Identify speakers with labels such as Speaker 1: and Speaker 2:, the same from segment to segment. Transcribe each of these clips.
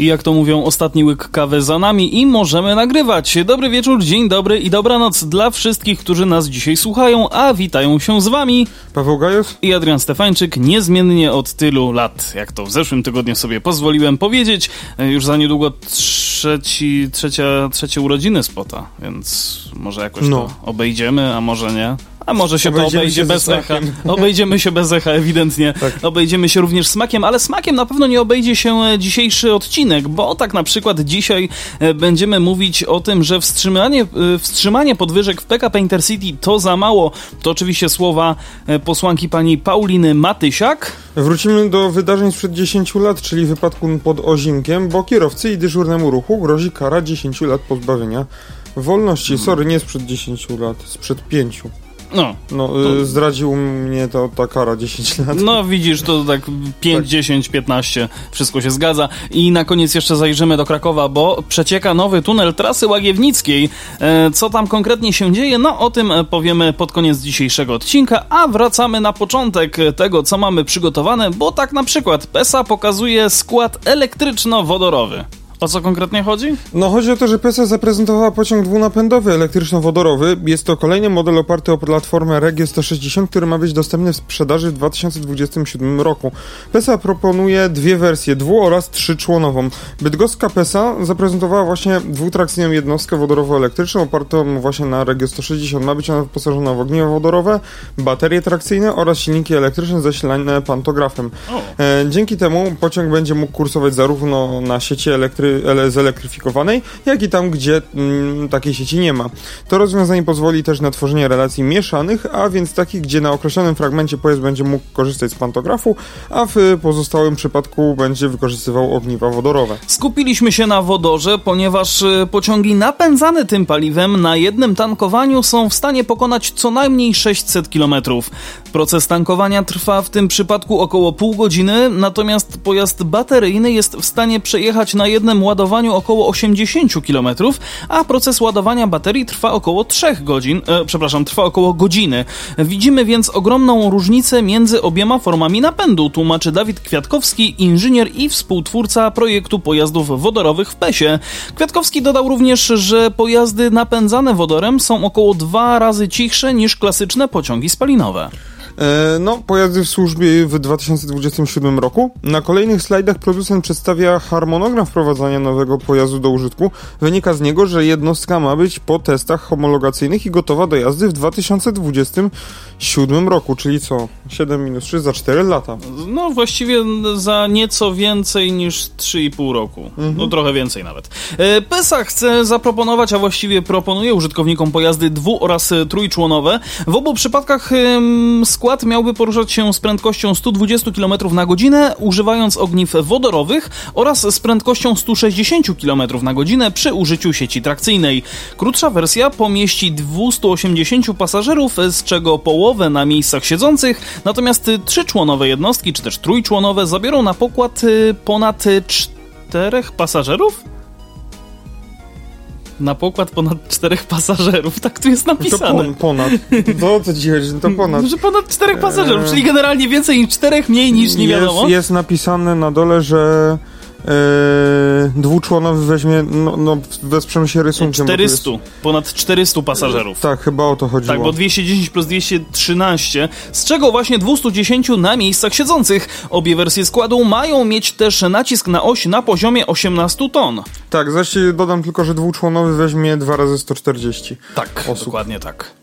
Speaker 1: I jak to mówią, ostatni łyk kawy za nami i możemy nagrywać. Dobry wieczór, dzień dobry i dobranoc dla wszystkich, którzy nas dzisiaj słuchają, a witają się z wami
Speaker 2: Paweł Gajos
Speaker 1: i Adrian Stefańczyk, niezmiennie od tylu lat, jak to w zeszłym tygodniu sobie pozwoliłem powiedzieć. Już za niedługo trzeci, trzecia, trzecie urodziny spota, więc może jakoś
Speaker 2: No.
Speaker 1: to obejdziemy, a może nie. A może się to
Speaker 2: Obejdziemy
Speaker 1: obejdzie
Speaker 2: się
Speaker 1: bez echa. Obejdziemy się bez echa, ewidentnie.
Speaker 2: Tak.
Speaker 1: Obejdziemy się również smakiem, ale smakiem na pewno nie obejdzie się e, dzisiejszy odcinek, bo tak na przykład dzisiaj e, będziemy mówić o tym, że wstrzymanie, e, wstrzymanie podwyżek w PKP Intercity to za mało. To oczywiście słowa posłanki pani Pauliny Matysiak.
Speaker 2: Wrócimy do wydarzeń sprzed 10 lat, czyli wypadku pod Ozimkiem, bo kierowcy i dyżurnemu ruchu grozi kara 10 lat pozbawienia wolności. Sorry, nie sprzed 10 lat, sprzed 5.
Speaker 1: No,
Speaker 2: No,
Speaker 1: To-
Speaker 2: y, zdradził mnie to ta kara 10 lat.
Speaker 1: No widzisz, to tak 5,
Speaker 2: Tak.
Speaker 1: 10, 15, wszystko się zgadza. I na koniec jeszcze zajrzymy do Krakowa, bo przecieka nowy tunel trasy Łagiewnickiej. E, Co tam konkretnie się dzieje? No o tym powiemy pod koniec dzisiejszego odcinka, a wracamy na początek tego, co mamy przygotowane, bo tak na przykład PESA pokazuje skład elektryczno-wodorowy. O co konkretnie chodzi?
Speaker 2: No chodzi o to, że PESA zaprezentowała pociąg dwunapędowy elektryczno-wodorowy. Jest to kolejny model oparty o platformę Regio 160, który ma być dostępny w sprzedaży w 2027 roku. PESA proponuje dwie wersje, dwu- oraz trzyczłonową. Bydgoska PESA zaprezentowała właśnie dwutrakcyjną jednostkę wodorowo-elektryczną opartą właśnie na Regio 160. Ma być ona wyposażona w ogniwa wodorowe, baterie trakcyjne oraz silniki elektryczne zasilane pantografem. E, Dzięki temu pociąg będzie mógł kursować zarówno na sieci elektry, ele, zelektryfikowanej, jak i tam, gdzie mm, takiej sieci nie ma. To rozwiązanie pozwoli też na tworzenie relacji mieszanych, a więc takich, gdzie na określonym fragmencie pojazd będzie mógł korzystać z pantografu, a w pozostałym przypadku będzie wykorzystywał ogniwa wodorowe.
Speaker 1: Skupiliśmy się na wodorze, ponieważ e, pociągi napędzane tym paliwem na jednym tankowaniu są w stanie pokonać co najmniej 600 km. Proces tankowania trwa w tym przypadku około pół godziny, natomiast pojazd bateryjny jest w stanie przejechać na jednym ładowaniu około 80 km, a proces ładowania baterii trwa około 3 godzin, e, przepraszam, trwa około godziny. Widzimy więc ogromną różnicę między obiema formami napędu, tłumaczy Dawid Kwiatkowski, inżynier i współtwórca projektu pojazdów wodorowych w PESie. Kwiatkowski dodał również, że pojazdy napędzane wodorem są około dwa razy cichsze niż klasyczne pociągi spalinowe.
Speaker 2: E, No, pojazdy w służbie w 2027 roku. Na kolejnych slajdach producent przedstawia harmonogram wprowadzania nowego pojazdu do użytku. Wynika z niego, że jednostka ma być po testach homologacyjnych i gotowa do jazdy w 2027 roku, czyli co? 7 minus 3 za 4 lata.
Speaker 1: No właściwie za nieco więcej niż 3,5 roku. No trochę więcej nawet. E, PESA chce zaproponować, a właściwie proponuje użytkownikom pojazdy dwu- oraz trójczłonowe. W obu przypadkach em, skład miałby poruszać się z prędkością 120 km na godzinę, używając ogniw wodorowych oraz z prędkością 160 km na godzinę przy użyciu sieci trakcyjnej. Krótsza wersja pomieści 280 pasażerów, z czego połowę na miejscach siedzących, natomiast trzyczłonowe jednostki, czy też trójczłonowe zabiorą na pokład y, ponad czterech pasażerów? Na pokład ponad czterech pasażerów, tak tu jest
Speaker 2: To
Speaker 1: napisane.
Speaker 2: pon, ponad. To co ci chodzi? To ponad.
Speaker 1: Że ponad czterech pasażerów,
Speaker 2: Eee.
Speaker 1: czyli generalnie więcej niż czterech, mniej niż nie wiadomo.
Speaker 2: Jest, jest napisane na dole, że e, dwuczłonowy weźmie, no, no wesprzemy się rysunkiem. bo tu jest-
Speaker 1: 400, ponad 400 pasażerów.
Speaker 2: Tak, chyba o to chodziło.
Speaker 1: Tak, bo 210 plus 213, z czego właśnie 210 na miejscach siedzących. Obie wersje składu mają mieć też nacisk na oś na poziomie 18 ton.
Speaker 2: Tak, zaś dodam tylko, że dwuczłonowy weźmie 2 razy 140
Speaker 1: Tak,
Speaker 2: osób.
Speaker 1: dokładnie tak.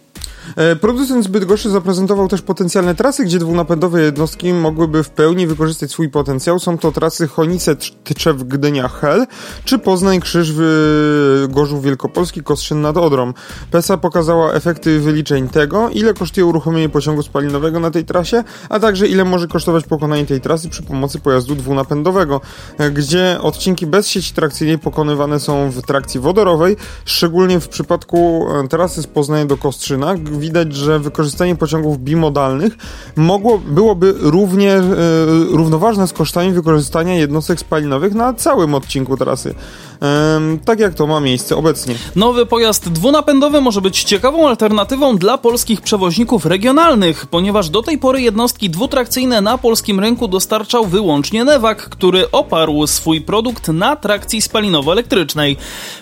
Speaker 2: E, Producent z Bydgoszczy zaprezentował też potencjalne trasy, gdzie dwunapędowe jednostki mogłyby w pełni wykorzystać swój potencjał. Są to trasy Chonice, Tczew, Gdynia, Hel, czy Poznań, Krzyż, Wy- Gorzów Wielkopolski, Kostrzyn nad Odrą. PESA pokazała efekty wyliczeń tego, ile kosztuje uruchomienie pociągu spalinowego na tej trasie, a także ile może kosztować pokonanie tej trasy przy pomocy pojazdu dwunapędowego, e, gdzie odcinki bez sieci trakcyjnej pokonywane są w trakcji wodorowej, szczególnie w przypadku e, trasy z Poznania do Kostrzyna, widać, że wykorzystanie pociągów bimodalnych mogło, byłoby równie e, równoważne z kosztami wykorzystania jednostek spalinowych na całym odcinku trasy. Tak jak to ma miejsce obecnie.
Speaker 1: Nowy pojazd dwunapędowy może być ciekawą alternatywą dla polskich przewoźników regionalnych, ponieważ do tej pory jednostki dwutrakcyjne na polskim rynku dostarczał wyłącznie Newak, który oparł swój produkt na trakcji spalinowo-elektrycznej.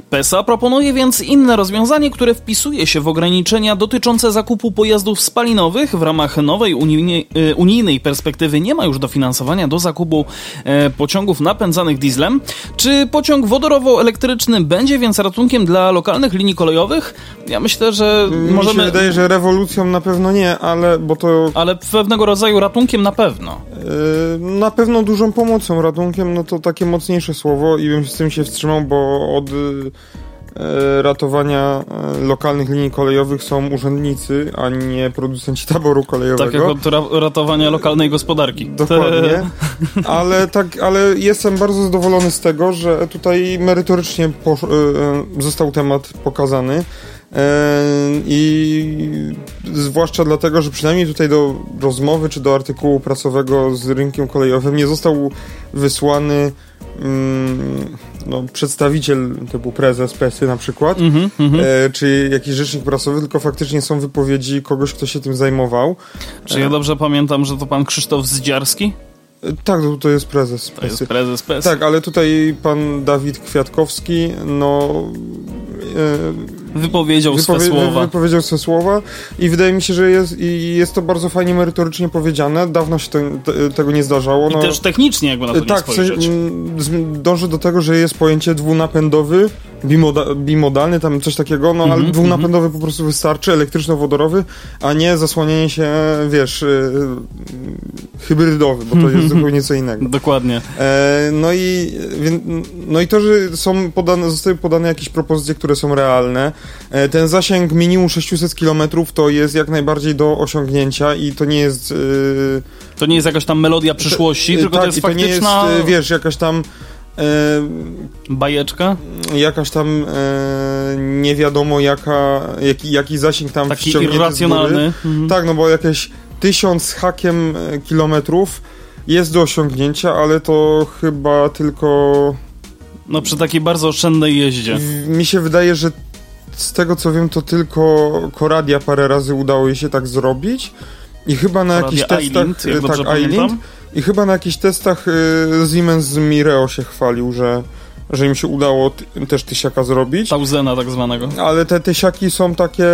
Speaker 1: PESA proponuje więc inne rozwiązanie, które wpisuje się w ograniczenia dotyczące zakupu pojazdów spalinowych. W ramach nowej unijnej, e, unijnej perspektywy nie ma już dofinansowania do zakupu e, pociągów napędzanych dieslem. Czy pociąg wodorowo-elektryczny będzie więc ratunkiem dla lokalnych linii kolejowych? Ja myślę, że możemy...
Speaker 2: Mi się wydaje, że rewolucją na pewno nie, ale bo to...
Speaker 1: Ale pewnego rodzaju ratunkiem na pewno.
Speaker 2: Yy, na pewno dużą pomocą. Ratunkiem, no to takie mocniejsze słowo i bym z tym się wstrzymał, bo od E, ratowania e, lokalnych linii kolejowych są urzędnicy, a nie producenci taboru kolejowego.
Speaker 1: Tak jak od ratowania lokalnej gospodarki.
Speaker 2: Dokładnie. Ale, tak, ale jestem bardzo zadowolony z tego, że tutaj merytorycznie e, został temat pokazany. I zwłaszcza dlatego, że przynajmniej tutaj do rozmowy czy do artykułu prasowego z rynkiem kolejowym nie został wysłany no, przedstawiciel typu prezes PESY na przykład, mm -hmm, e, czy jakiś rzecznik prasowy, tylko faktycznie są wypowiedzi kogoś, kto się tym zajmował.
Speaker 1: Czy ja dobrze pamiętam, że to pan Krzysztof Zdziarski?
Speaker 2: E, tak, to, to jest prezes
Speaker 1: PESY. To jest prezes PESY.
Speaker 2: Tak, ale tutaj pan Dawid Kwiatkowski, no...
Speaker 1: E, wypowiedział Wypowie swe słowa.
Speaker 2: Wypowiedział swe słowa i wydaje mi się, że jest, i jest to bardzo fajnie merytorycznie powiedziane. Dawno się te, te, tego nie zdarzało.
Speaker 1: No, I też technicznie, jakby na to tak, nie spojrzeć.
Speaker 2: dąży do tego, że jest pojęcie dwunapędowy, bimoda, bimodalny, tam coś takiego, no mm -hmm, ale mhm, dwunapędowy mm -hmm. po prostu wystarczy, elektryczno-wodorowy, a nie zasłanianie się, wiesz, yy, hybrydowy, bo to jest zupełnie co innego.
Speaker 1: Dokładnie.
Speaker 2: E, no, i, no i to, że są podane, zostały podane jakieś propozycje, które są realne, ten zasięg minimum 600 km to jest jak najbardziej do osiągnięcia i to nie jest... Yy...
Speaker 1: To nie jest jakaś tam melodia przyszłości, to, tylko tak, to jest faktyczna...
Speaker 2: to nie jest, wiesz, jakaś tam...
Speaker 1: Yy, Bajeczka?
Speaker 2: Jakaś tam e, nie wiadomo jaka, jaki, jaki zasięg tam
Speaker 1: Taki irracjonalny.
Speaker 2: Mhm. Tak, no bo jakieś tysiąc hakiem kilometrów jest do osiągnięcia, ale to chyba tylko...
Speaker 1: No przy takiej bardzo oszczędnej jeździe.
Speaker 2: Mi się wydaje, że z tego co wiem, to tylko Koradia parę razy udało jej się tak zrobić. I chyba na jakichś testach.
Speaker 1: Island, tak, Island.
Speaker 2: I chyba na jakichś testach y, Siemens z Mireo się chwalił, że, że im się udało też tysiaka zrobić.
Speaker 1: Tausena tak zwanego.
Speaker 2: Ale te tysiaki są takie.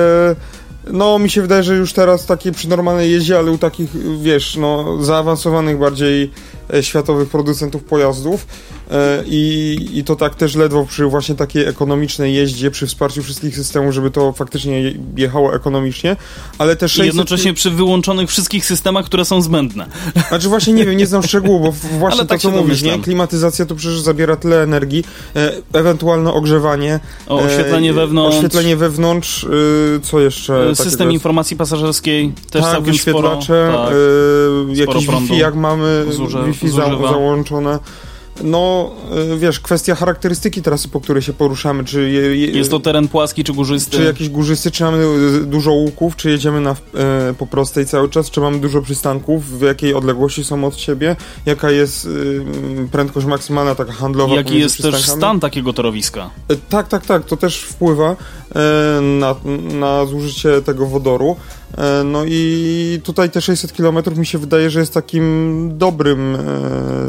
Speaker 2: No, mi się wydaje, że już teraz takie przy normalnej jeździe, ale u takich, wiesz, no, zaawansowanych bardziej e, światowych producentów pojazdów, I, I to tak też ledwo przy właśnie takiej ekonomicznej jeździe, przy wsparciu wszystkich systemów, żeby to faktycznie jechało ekonomicznie, ale też 600...
Speaker 1: jednocześnie przy wyłączonych wszystkich systemach, które są zbędne.
Speaker 2: Znaczy właśnie nie wiem, nie znam szczegółów, bo właśnie ale to, tak co mówisz, nie? Klimatyzacja to przecież zabiera tyle energii, e, ewentualne ogrzewanie.
Speaker 1: O, oświetlenie e, wewnątrz.
Speaker 2: Oświetlenie wewnątrz, co jeszcze?
Speaker 1: System informacji pasażerskiej też
Speaker 2: tak,
Speaker 1: całkiem
Speaker 2: wyświetlacze,
Speaker 1: sporo, tak,
Speaker 2: jakieś Wi-Fi jak mamy, Wi-Fi za, załączone. No, y, wiesz, kwestia charakterystyki trasy, po której się poruszamy, czy... Je, je,
Speaker 1: jest to teren płaski, czy górzysty?
Speaker 2: Czy jakiś górzysty, czy mamy y, dużo łuków, czy jedziemy na, e, po prostej cały czas, czy mamy dużo przystanków, w jakiej odległości są od siebie, jaka jest e, prędkość maksymalna, taka handlowa
Speaker 1: Jaki jest też stan takiego torowiska?
Speaker 2: E, tak, tak, tak, to też wpływa na, na zużycie tego wodoru. E, no i tutaj te 600 km mi się wydaje, że jest takim dobrym.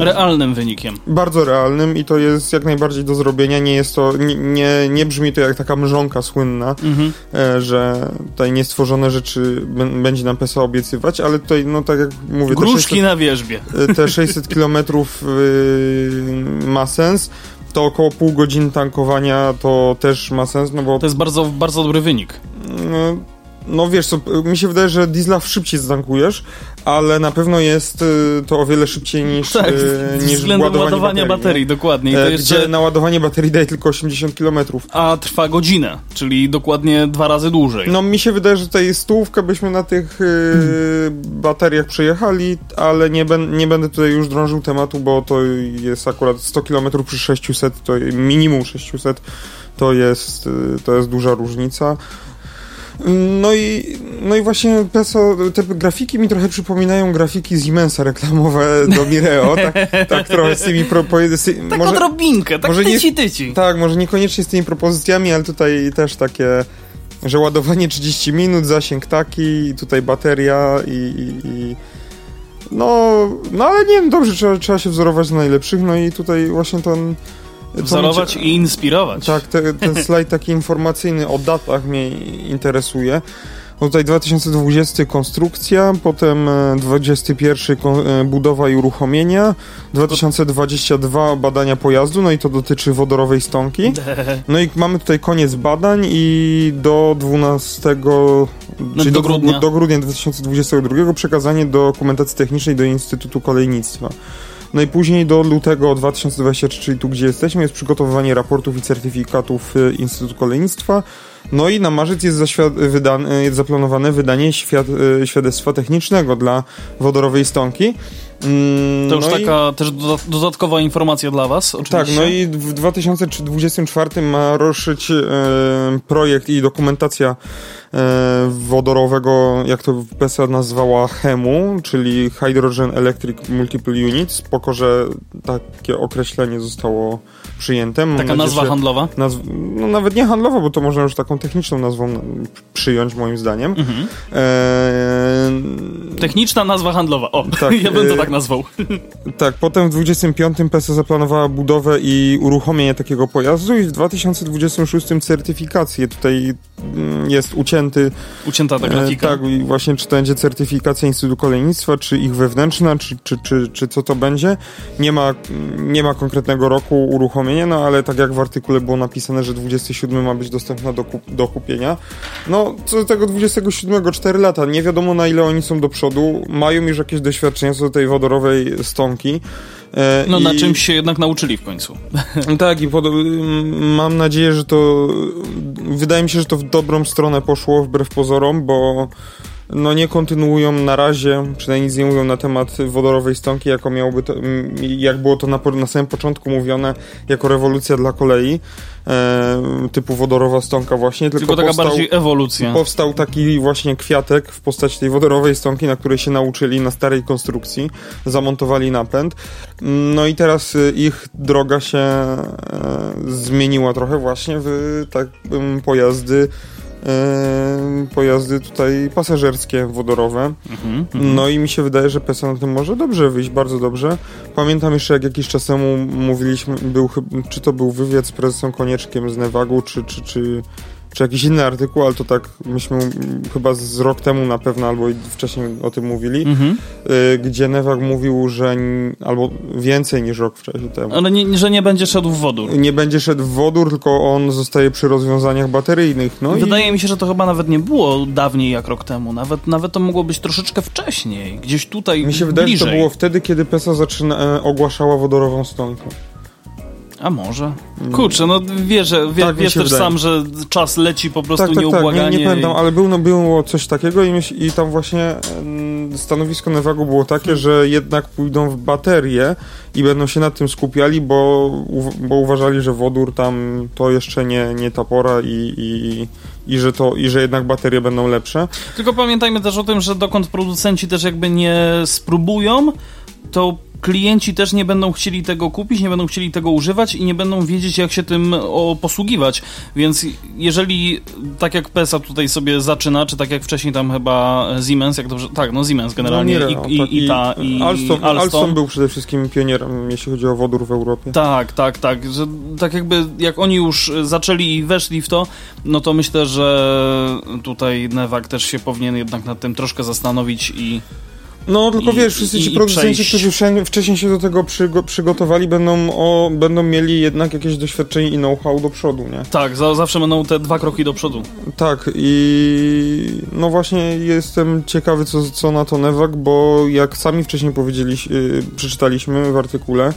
Speaker 1: E, realnym wynikiem.
Speaker 2: Bardzo realnym i to jest jak najbardziej do zrobienia. Nie jest to, nie, nie, nie brzmi to jak taka mrzonka słynna, mhm. E, że tutaj niestworzone rzeczy będzie nam PESA obiecywać, ale tutaj, no tak jak mówię.
Speaker 1: Gruszki 600, na wierzbie.
Speaker 2: Te 600 km ma sens to około pół godziny tankowania to też ma sens, no bo...
Speaker 1: To jest bardzo, bardzo dobry wynik.
Speaker 2: No, wiesz co, mi się wydaje, że diesla szybciej zatankujesz, ale na pewno jest y, to o wiele szybciej niż,
Speaker 1: tak, y, niż względem ładowania baterii, baterii dokładnie.
Speaker 2: E, jeszcze... Gdzie naładowanie baterii daje tylko 80 km.
Speaker 1: A trwa godzinę, czyli dokładnie dwa razy dłużej.
Speaker 2: No mi się wydaje, że tutaj stówkę byśmy na tych y, bateriach przejechali, ale nie, ben, nie będę tutaj już drążył tematu, bo to jest akurat 100 km przy 600, to minimum 600 to jest, to jest duża różnica. No i no i właśnie PESO, te grafiki mi trochę przypominają grafiki Siemensa reklamowe do Mireo, tak, tak trochę z tymi propozycjami.
Speaker 1: Tak może, odrobinkę, tak może tyci, tyci.
Speaker 2: Tak, może niekoniecznie z tymi propozycjami, ale tutaj też takie, że ładowanie 30 minut, zasięg taki, tutaj bateria i, i, i no, no ale nie wiem, dobrze, trzeba, trzeba się wzorować na najlepszych, no i tutaj właśnie ten...
Speaker 1: Wzorować i inspirować.
Speaker 2: Tak, te, ten slajd taki informacyjny o datach mnie interesuje. No tutaj 2020 konstrukcja, potem 21 e, e, budowa i uruchomienia, 2022 badania pojazdu, no i to dotyczy wodorowej stonki. No i mamy tutaj koniec badań i do 12,
Speaker 1: no czyli do, grudnia.
Speaker 2: do grudnia 2022 przekazanie dokumentacji technicznej do Instytutu Kolejnictwa. No i później do lutego 2023, czyli tu gdzie jesteśmy, jest przygotowywanie raportów i certyfikatów e, Instytutu Kolejnictwa. No i na marzec jest, wydane, jest zaplanowane wydanie świad e, świadectwa technicznego dla wodorowej stonki.
Speaker 1: Mm, to już no taka i... też dodatkowa informacja dla Was, oczywiście.
Speaker 2: Tak, no i w 2024 ma ruszyć e, projekt i dokumentacja e, wodorowego, jak to PESA nazwała HEMU, czyli Hydrogen Electric Multiple Units. Spoko, że takie określenie zostało przyjęte.
Speaker 1: Mam Taka nadzieję, nazwa handlowa?
Speaker 2: Nazw no nawet nie handlowa, bo to można już taką techniczną nazwą przyjąć, moim zdaniem. Mhm.
Speaker 1: E... Techniczna nazwa handlowa. O, tak, ja bym to tak nazwał.
Speaker 2: Tak, potem w 25 PESA zaplanowała budowę i uruchomienie takiego pojazdu i w 2026 certyfikację. Tutaj mm, jest ucięty...
Speaker 1: Ucięta ta grafika.
Speaker 2: E, tak, i właśnie czy to będzie certyfikacja Instytutu Kolejnictwa, czy ich wewnętrzna, czy, czy, czy, czy co to będzie. Nie ma, nie ma konkretnego roku uruchomienia, no ale tak jak w artykule było napisane, że 27 ma być dostępna do, kup, do kupienia. No, co do tego 27 4 lata. Nie wiadomo na ile oni są do przodu. Mają już jakieś doświadczenia co do tej wodorowej stonki.
Speaker 1: E, no I... na czymś się jednak nauczyli w końcu.
Speaker 2: Tak i pod... mam nadzieję, że to wydaje mi się, że to w dobrą stronę poszło wbrew pozorom, bo no nie kontynuują na razie, przynajmniej nic nie mówią na temat wodorowej stonki, jako miałoby to, jak było to na, na samym początku mówione, jako rewolucja dla kolei, e, typu wodorowa stonka właśnie.
Speaker 1: Tylko, tylko taka powstał, bardziej ewolucja.
Speaker 2: Powstał taki właśnie kwiatek w postaci tej wodorowej stonki, na której się nauczyli na starej konstrukcji, zamontowali napęd. No i teraz y, ich droga się e, zmieniła trochę właśnie w tak pojazdy pojazdy tutaj pasażerskie, wodorowe. Mhm, mhm, no i mi się wydaje, że PESA na tym może dobrze wyjść, bardzo dobrze. Pamiętam jeszcze, jak jakiś czas temu mówiliśmy, był, czy to był wywiad z prezesem Konieczkiem z Nevagu, czy, czy, czy czy jakiś inny artykuł, ale to tak myśmy chyba z rok temu na pewno, albo wcześniej o tym mówili, mhm. y, gdzie Newak mówił, że albo więcej niż rok wcześniej temu.
Speaker 1: Ale nie, że nie będzie szedł w wodór.
Speaker 2: Nie będzie szedł w wodór, tylko on zostaje przy rozwiązaniach bateryjnych. No
Speaker 1: Wydaje i... mi się, że to chyba nawet nie było dawniej jak rok temu. Nawet, nawet to mogło być troszeczkę wcześniej. Gdzieś tutaj
Speaker 2: Mi się wydaje, bliżej. że to było wtedy, kiedy PESA zaczyna, e, ogłaszała wodorową stonkę.
Speaker 1: A może? Kurczę, no wiesz, wie, tak wiesz też wydaje. sam, że czas leci po prostu tak, tak, nieubłaganie.
Speaker 2: Tak, nie, nie pamiętam, ale było, no, było coś takiego i, myśl, i tam właśnie stanowisko Nevago było takie, hmm. że jednak pójdą w baterie i będą się nad tym skupiali, bo, bo uważali, że wodór tam to jeszcze nie, nie ta pora i, i, i, że to, i że jednak baterie będą lepsze.
Speaker 1: Tylko pamiętajmy też o tym, że dokąd producenci też jakby nie spróbują, to klienci też nie będą chcieli tego kupić, nie będą chcieli tego używać i nie będą wiedzieć, jak się tym posługiwać. Więc jeżeli, tak jak PESA tutaj sobie zaczyna, czy tak jak wcześniej tam chyba Siemens, jak dobrze, tak, no Siemens generalnie no, i, i, tak, i, ta, i
Speaker 2: Alstom, Alstom. Alstom był przede wszystkim pionierem, jeśli chodzi o wodór w Europie.
Speaker 1: Tak, tak, tak, że tak jakby jak oni już zaczęli i weszli w to, no to myślę, że tutaj Newak też się powinien jednak nad tym troszkę zastanowić i
Speaker 2: no, tylko I, wiesz, wszyscy ci producenci, którzy wcześniej się do tego przygo przygotowali, będą, o, będą mieli jednak jakieś doświadczenie i know-how do przodu, nie?
Speaker 1: Tak, za, zawsze będą te dwa kroki do przodu.
Speaker 2: Tak, i no właśnie jestem ciekawy, co, co na to Newak, bo jak sami wcześniej powiedzieliśmy, przeczytaliśmy w artykule,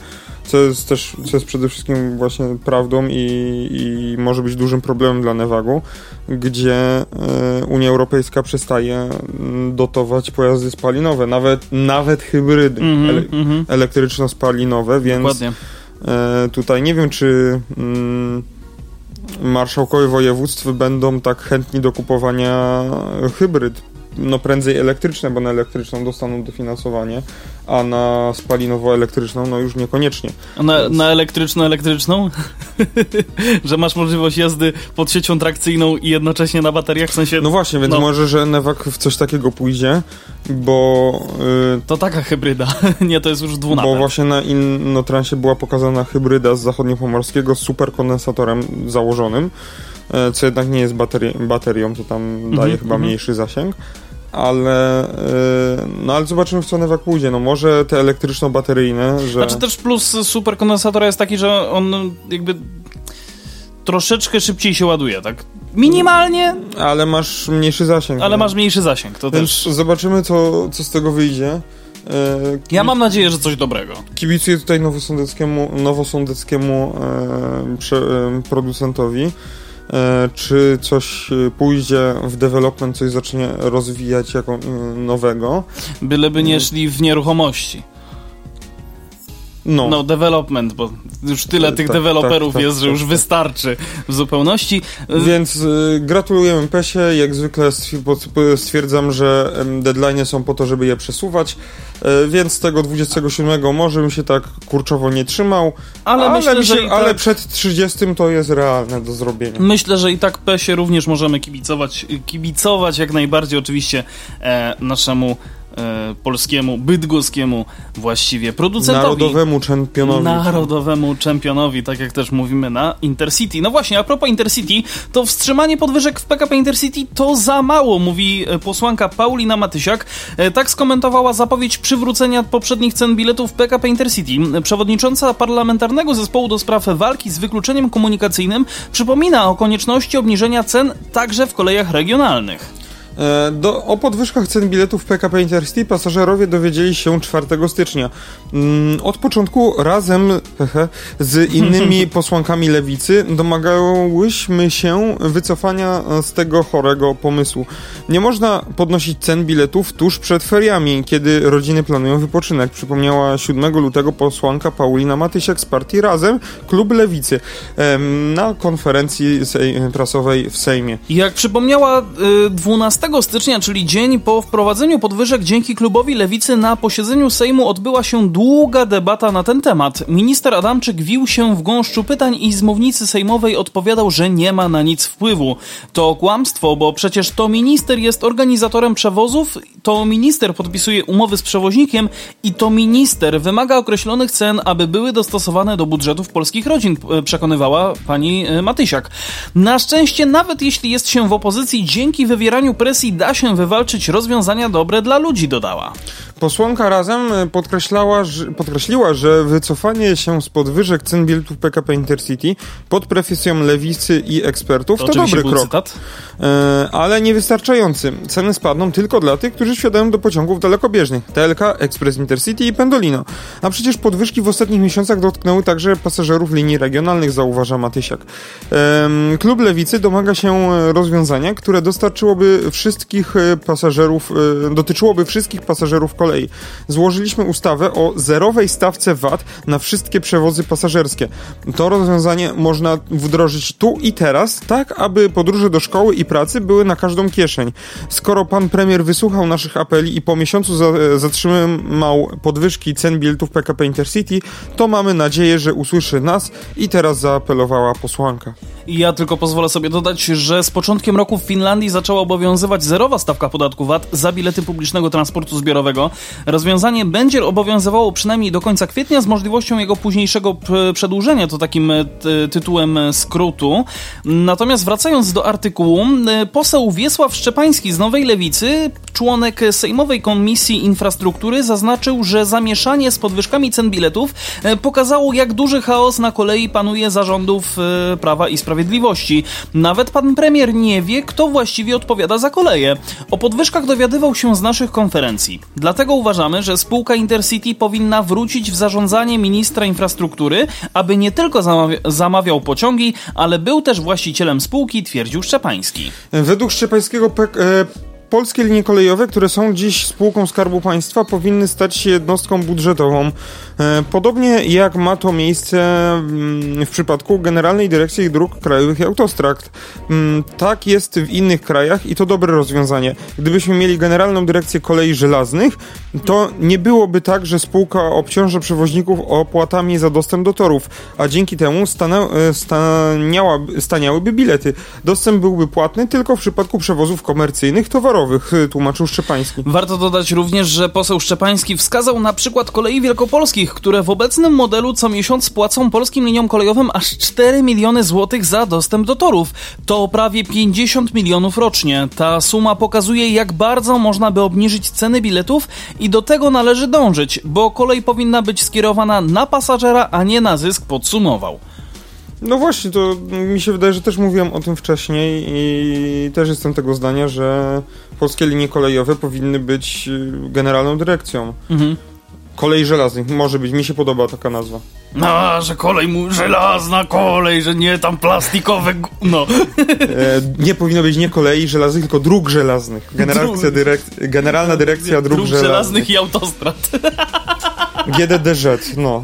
Speaker 2: co jest też, co jest przede wszystkim właśnie prawdą i, i może być dużym problemem dla Nevagu, gdzie e, Unia Europejska przestaje mm, dotować pojazdy spalinowe, nawet, nawet hybrydy mm -hmm, ele mm -hmm. elektryczno-spalinowe, więc Dokładnie. E, tutaj nie wiem, czy mm, marszałkowie województw będą tak chętni do kupowania hybryd no prędzej elektryczne, bo na elektryczną dostaną dofinansowanie, a na spalinowo-elektryczną no już niekoniecznie.
Speaker 1: A na, Więc... na elektryczno-elektryczną? że masz możliwość jazdy pod siecią trakcyjną i jednocześnie na bateriach, w sensie...
Speaker 2: No właśnie, więc no. może, że Nevak w coś takiego pójdzie, bo...
Speaker 1: Yy, to taka hybryda, nie, to jest już dwunapęd.
Speaker 2: Bo właśnie na Innotransie była pokazana hybryda z zachodniopomorskiego z superkondensatorem założonym, E, co jednak nie jest baterii, baterią, to tam daje chyba mm -hmm. mniejszy zasięg. Ale, e, no ale zobaczymy w co Nevak pójdzie. No może te elektryczno-bateryjne, że...
Speaker 1: Znaczy też plus superkondensatora jest taki, że on jakby troszeczkę szybciej się ładuje, tak? Minimalnie.
Speaker 2: Ale masz mniejszy zasięg.
Speaker 1: Ale masz mniejszy zasięg, to Więc też.
Speaker 2: Zobaczymy, co, co z tego wyjdzie. E,
Speaker 1: ja mam nadzieję, że coś dobrego.
Speaker 2: Kibicuję tutaj nowosądeckiemu, nowosądeckiemu e, prze, e, producentowi. E, czy coś e, pójdzie w development, coś zacznie rozwijać jako e, nowego.
Speaker 1: Byleby nie szli w nieruchomości. No. no, development, bo już tyle tych tak, deweloperów tak, tak, jest, że już tak, tak. wystarczy w zupełności.
Speaker 2: Więc y, gratulujemy Pesie. Jak zwykle stwierdzam, że deadline są po to, żeby je przesuwać, y, więc tego 27 może bym się tak kurczowo nie trzymał, ale, ale, myślę, się, że ale tak... przed 30 to jest realne do zrobienia.
Speaker 1: Myślę, że i tak Pesie również możemy kibicować, kibicować jak najbardziej oczywiście e, naszemu polskiemu, bydgoskiemu właściwie producentowi.
Speaker 2: Narodowemu czempionowi.
Speaker 1: Narodowemu czempionowi, tak jak też mówimy na Intercity. No właśnie, a propos Intercity, to wstrzymanie podwyżek w PKP Intercity to za mało, mówi e, posłanka Paulina Matysiak. E, tak skomentowała zapowiedź przywrócenia poprzednich cen biletów PKP Intercity. Przewodnicząca parlamentarnego zespołu do spraw walki z wykluczeniem komunikacyjnym przypomina o konieczności obniżenia cen także w kolejach regionalnych.
Speaker 2: E, do, o podwyżkach cen biletów PKP Intercity pasażerowie dowiedzieli się 4 stycznia. Mm, od początku razem hehe, z innymi posłankami lewicy domagałyśmy się wycofania z tego chorego pomysłu. Nie można podnosić cen biletów tuż przed feriami, kiedy rodziny planują wypoczynek, przypomniała 7 lutego posłanka Paulina Matysiak z partii Razem, klub Lewicy, na konferencji prasowej w Sejmie.
Speaker 1: Jak przypomniała 12 y, 15 stycznia, czyli dzień po wprowadzeniu podwyżek dzięki klubowi Lewicy na posiedzeniu Sejmu odbyła się długa debata na ten temat. Minister Adamczyk wił się w gąszczu pytań i z mównicy sejmowej odpowiadał, że nie ma na nic wpływu. To kłamstwo, bo przecież to minister jest organizatorem przewozów, to minister podpisuje umowy z przewoźnikiem i to minister wymaga określonych cen, aby były dostosowane do budżetów polskich rodzin, przekonywała pani e, Matysiak. Na szczęście, nawet jeśli jest się w opozycji, dzięki wywieraniu presji depresji da się wywalczyć rozwiązania dobre dla ludzi, dodała.
Speaker 2: Posłanka razem e, podkreślała, że, podkreśliła, że wycofanie się z podwyżek cen biletów PKP Intercity pod presją lewicy i ekspertów to, to dobry krok. Cytat? E, ale niewystarczający. Ceny spadną tylko dla tych, którzy wsiadają do pociągów dalekobieżnych. TLK, Express Intercity i Pendolino. A przecież podwyżki w ostatnich miesiącach dotknęły także pasażerów linii regionalnych, zauważa Matysiak. E, klub Lewicy domaga się rozwiązania, które dostarczyłoby wszystkich e, pasażerów, e, dotyczyłoby wszystkich pasażerów kolei. Złożyliśmy ustawę o zerowej stawce VAT na wszystkie przewozy pasażerskie. To rozwiązanie można wdrożyć tu i teraz, tak aby podróże do szkoły i pracy były na każdą kieszeń. Skoro pan premier wysłuchał naszych apeli i po miesiącu za, zatrzymał podwyżki cen biletów PKP Intercity, to mamy nadzieję, że usłyszy nas i teraz zaapelowała posłanka.
Speaker 1: Ja tylko pozwolę sobie dodać, że z początkiem roku w Finlandii zaczęła obowiązywać zerowa stawka podatku VAT za bilety publicznego transportu zbiorowego. Rozwiązanie będzie obowiązywało przynajmniej do końca kwietnia z możliwością jego późniejszego przedłużenia, to takim e, tytułem skrótu. Natomiast wracając do artykułu, e, poseł Wiesław Szczepański z Nowej Lewicy, członek Sejmowej Komisji Infrastruktury, zaznaczył, że zamieszanie z podwyżkami cen biletów e, pokazało, jak duży chaos na kolei panuje zarządów Prawa i Sprawiedliwości. Sprawiedliwości. Nawet pan premier nie wie, kto właściwie odpowiada za koleje. O podwyżkach dowiadywał się z naszych konferencji. Dlatego uważamy, że spółka Intercity powinna wrócić w zarządzanie ministra infrastruktury, aby nie tylko zamawia zamawiał pociągi, ale był też właścicielem spółki, twierdził Szczepański.
Speaker 2: Według Szczepańskiego polskie linie kolejowe, które są dziś spółką Skarbu Państwa, powinny stać się jednostką budżetową. E, podobnie jak ma to miejsce mm, w przypadku Generalnej Dyrekcji Dróg Krajowych i Autostrad. Mm, tak jest w innych krajach i to dobre rozwiązanie. Gdybyśmy mieli Generalną Dyrekcję Kolei Żelaznych, to nie byłoby tak, że spółka obciąża przewoźników opłatami za dostęp do torów, a dzięki temu stana, e, staniałyby bilety. Dostęp byłby płatny tylko w przypadku przewozów komercyjnych, towarowych, e, tłumaczył Szczepański.
Speaker 1: Warto dodać również, że poseł Szczepański wskazał na przykład kolei wielkopolskich, które w obecnym modelu co miesiąc płacą polskim liniom kolejowym aż 4 miliony złotych za dostęp do torów. To prawie 50 milionów rocznie. Ta suma pokazuje, jak bardzo można by obniżyć ceny biletów i do tego należy dążyć, bo kolej powinna być skierowana na pasażera, a nie na zysk, podsumował.
Speaker 2: No właśnie, to mi się wydaje, że też mówiłem o tym wcześniej i też jestem tego zdania, że polskie linie kolejowe powinny być y, generalną dyrekcją. Mhm. Kolej żelaznych, może być, mi się podoba taka nazwa.
Speaker 1: No, że kolej mu, żelazna kolej, że nie tam plastikowe no.
Speaker 2: E, nie powinno być nie kolei żelaznych, tylko dróg żelaznych. Generacja dyrek, Generalna Dyrekcja Dróg, dróg Żelaznych. żelaznych
Speaker 1: i autostrad.
Speaker 2: GDDŻ, no.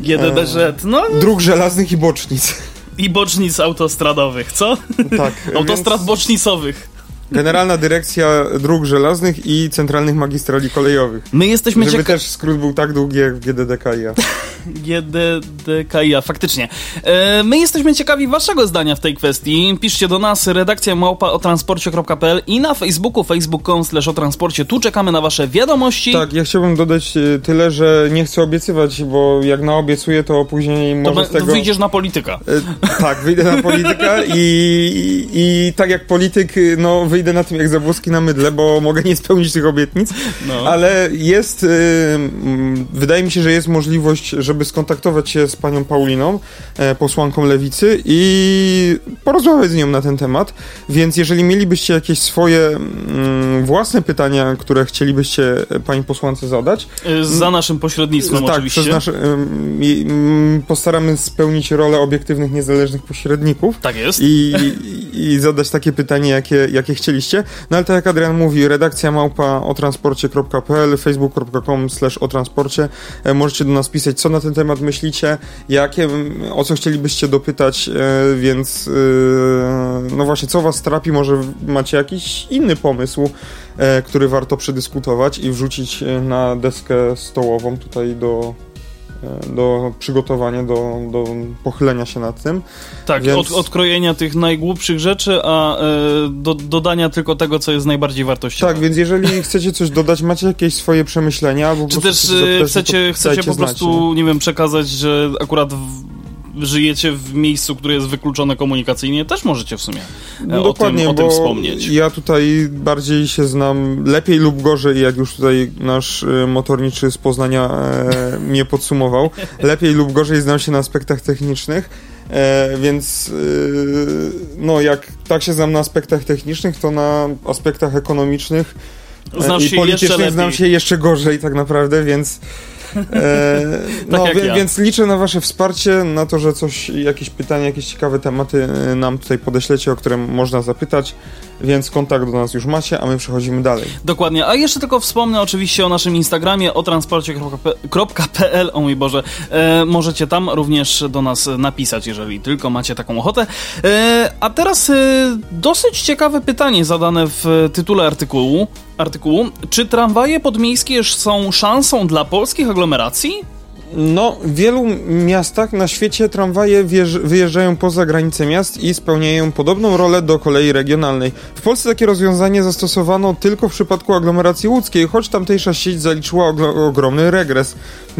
Speaker 1: GDDŻ, no.
Speaker 2: Dróg żelaznych i bocznic.
Speaker 1: I bocznic autostradowych, co?
Speaker 2: Tak.
Speaker 1: Autostrad więc... bocznicowych.
Speaker 2: Generalna Dyrekcja Dróg Żelaznych i Centralnych Magistrali Kolejowych.
Speaker 1: My jesteśmy
Speaker 2: Żeby cieka- też skrót był tak długi jak w GDDKiA.
Speaker 1: GDDKiA, faktycznie. E, my jesteśmy ciekawi waszego zdania w tej kwestii. Piszcie do nas redakcja małpa o transporcie.pl i na Facebooku facebook.com slash o transporcie. Tu czekamy na wasze wiadomości.
Speaker 2: Tak, ja chciałbym dodać e, tyle, że nie chcę obiecywać, bo jak naobiecuję, to później może to, z tego...
Speaker 1: To wyjdziesz na polityka.
Speaker 2: E, tak, wyjdę na polityka i, i, i tak jak polityk, no wyjdę wyjdę na tym jak zabłoski na mydle, bo mogę nie spełnić tych obietnic, no. ale jest, y, mm, wydaje mi się, że jest możliwość, żeby skontaktować się z panią Pauliną, e, posłanką Lewicy i porozmawiać z nią na ten temat, więc jeżeli mielibyście jakieś swoje mm, własne pytania, które chcielibyście pani posłance zadać.
Speaker 1: E, za naszym pośrednictwem
Speaker 2: tak,
Speaker 1: oczywiście.
Speaker 2: Przez nasze, mm, postaramy spełnić rolę obiektywnych, niezależnych pośredników.
Speaker 1: Tak jest.
Speaker 2: I, i zadać takie pytanie, jakie, jakie chcieliście no ale tak jak Adrian mówi, redakcja małpa o transporcie.pl, facebook.com slash o. E, możecie do nas pisać, co na ten temat myślicie, jakie, o co chcielibyście dopytać, e, więc e, no właśnie, co was trapi, może macie jakiś inny pomysł, który warto przedyskutować i wrzucić na deskę stołową tutaj do do przygotowania, do, do pochylenia się nad tym.
Speaker 1: Tak, Więc... od, odkrojenia tych najgłupszych rzeczy, a e, do, dodania tylko tego, co jest najbardziej wartościowe.
Speaker 2: Tak, więc jeżeli chcecie coś dodać, macie jakieś swoje przemyślenia, albo
Speaker 1: Czy też chcecie, chcecie po prostu, nie wiem, przekazać, że akurat w żyjecie w miejscu, które jest wykluczone komunikacyjnie, też możecie w sumie no Dokładnie, tym, o tym wspomnieć.
Speaker 2: Ja tutaj bardziej się znam lepiej lub gorzej, jak już tutaj nasz y, motorniczy z Poznania e, mnie podsumował. Lepiej lub gorzej znam się na aspektach technicznych. E, więc y, no jak tak się znam na aspektach technicznych, to na aspektach ekonomicznych
Speaker 1: e, Znasz i politycznych
Speaker 2: znam się jeszcze gorzej tak naprawdę, więc E, no, tak ja. więc liczę na wasze wsparcie, na to, że coś, jakieś pytania, jakieś ciekawe tematy e, nam tutaj podeślecie, o które można zapytać, więc kontakt do nas już macie, a my przechodzimy dalej.
Speaker 1: Dokładnie, a jeszcze tylko wspomnę oczywiście o naszym Instagramie, o transporcie.pl, o mój Boże, e, możecie tam również do nas napisać, jeżeli tylko macie taką ochotę. E, a teraz e, dosyć ciekawe pytanie zadane w tytule artykułu artykułu. Czy tramwaje podmiejskie są szansą dla polskich aglomeracji?
Speaker 2: No, w wielu miastach na świecie tramwaje wyjeżdżają poza granice miast i spełniają podobną rolę do kolei regionalnej. W Polsce takie rozwiązanie zastosowano tylko w przypadku aglomeracji łódzkiej, choć tamtejsza sieć zaliczyła ogromny regres.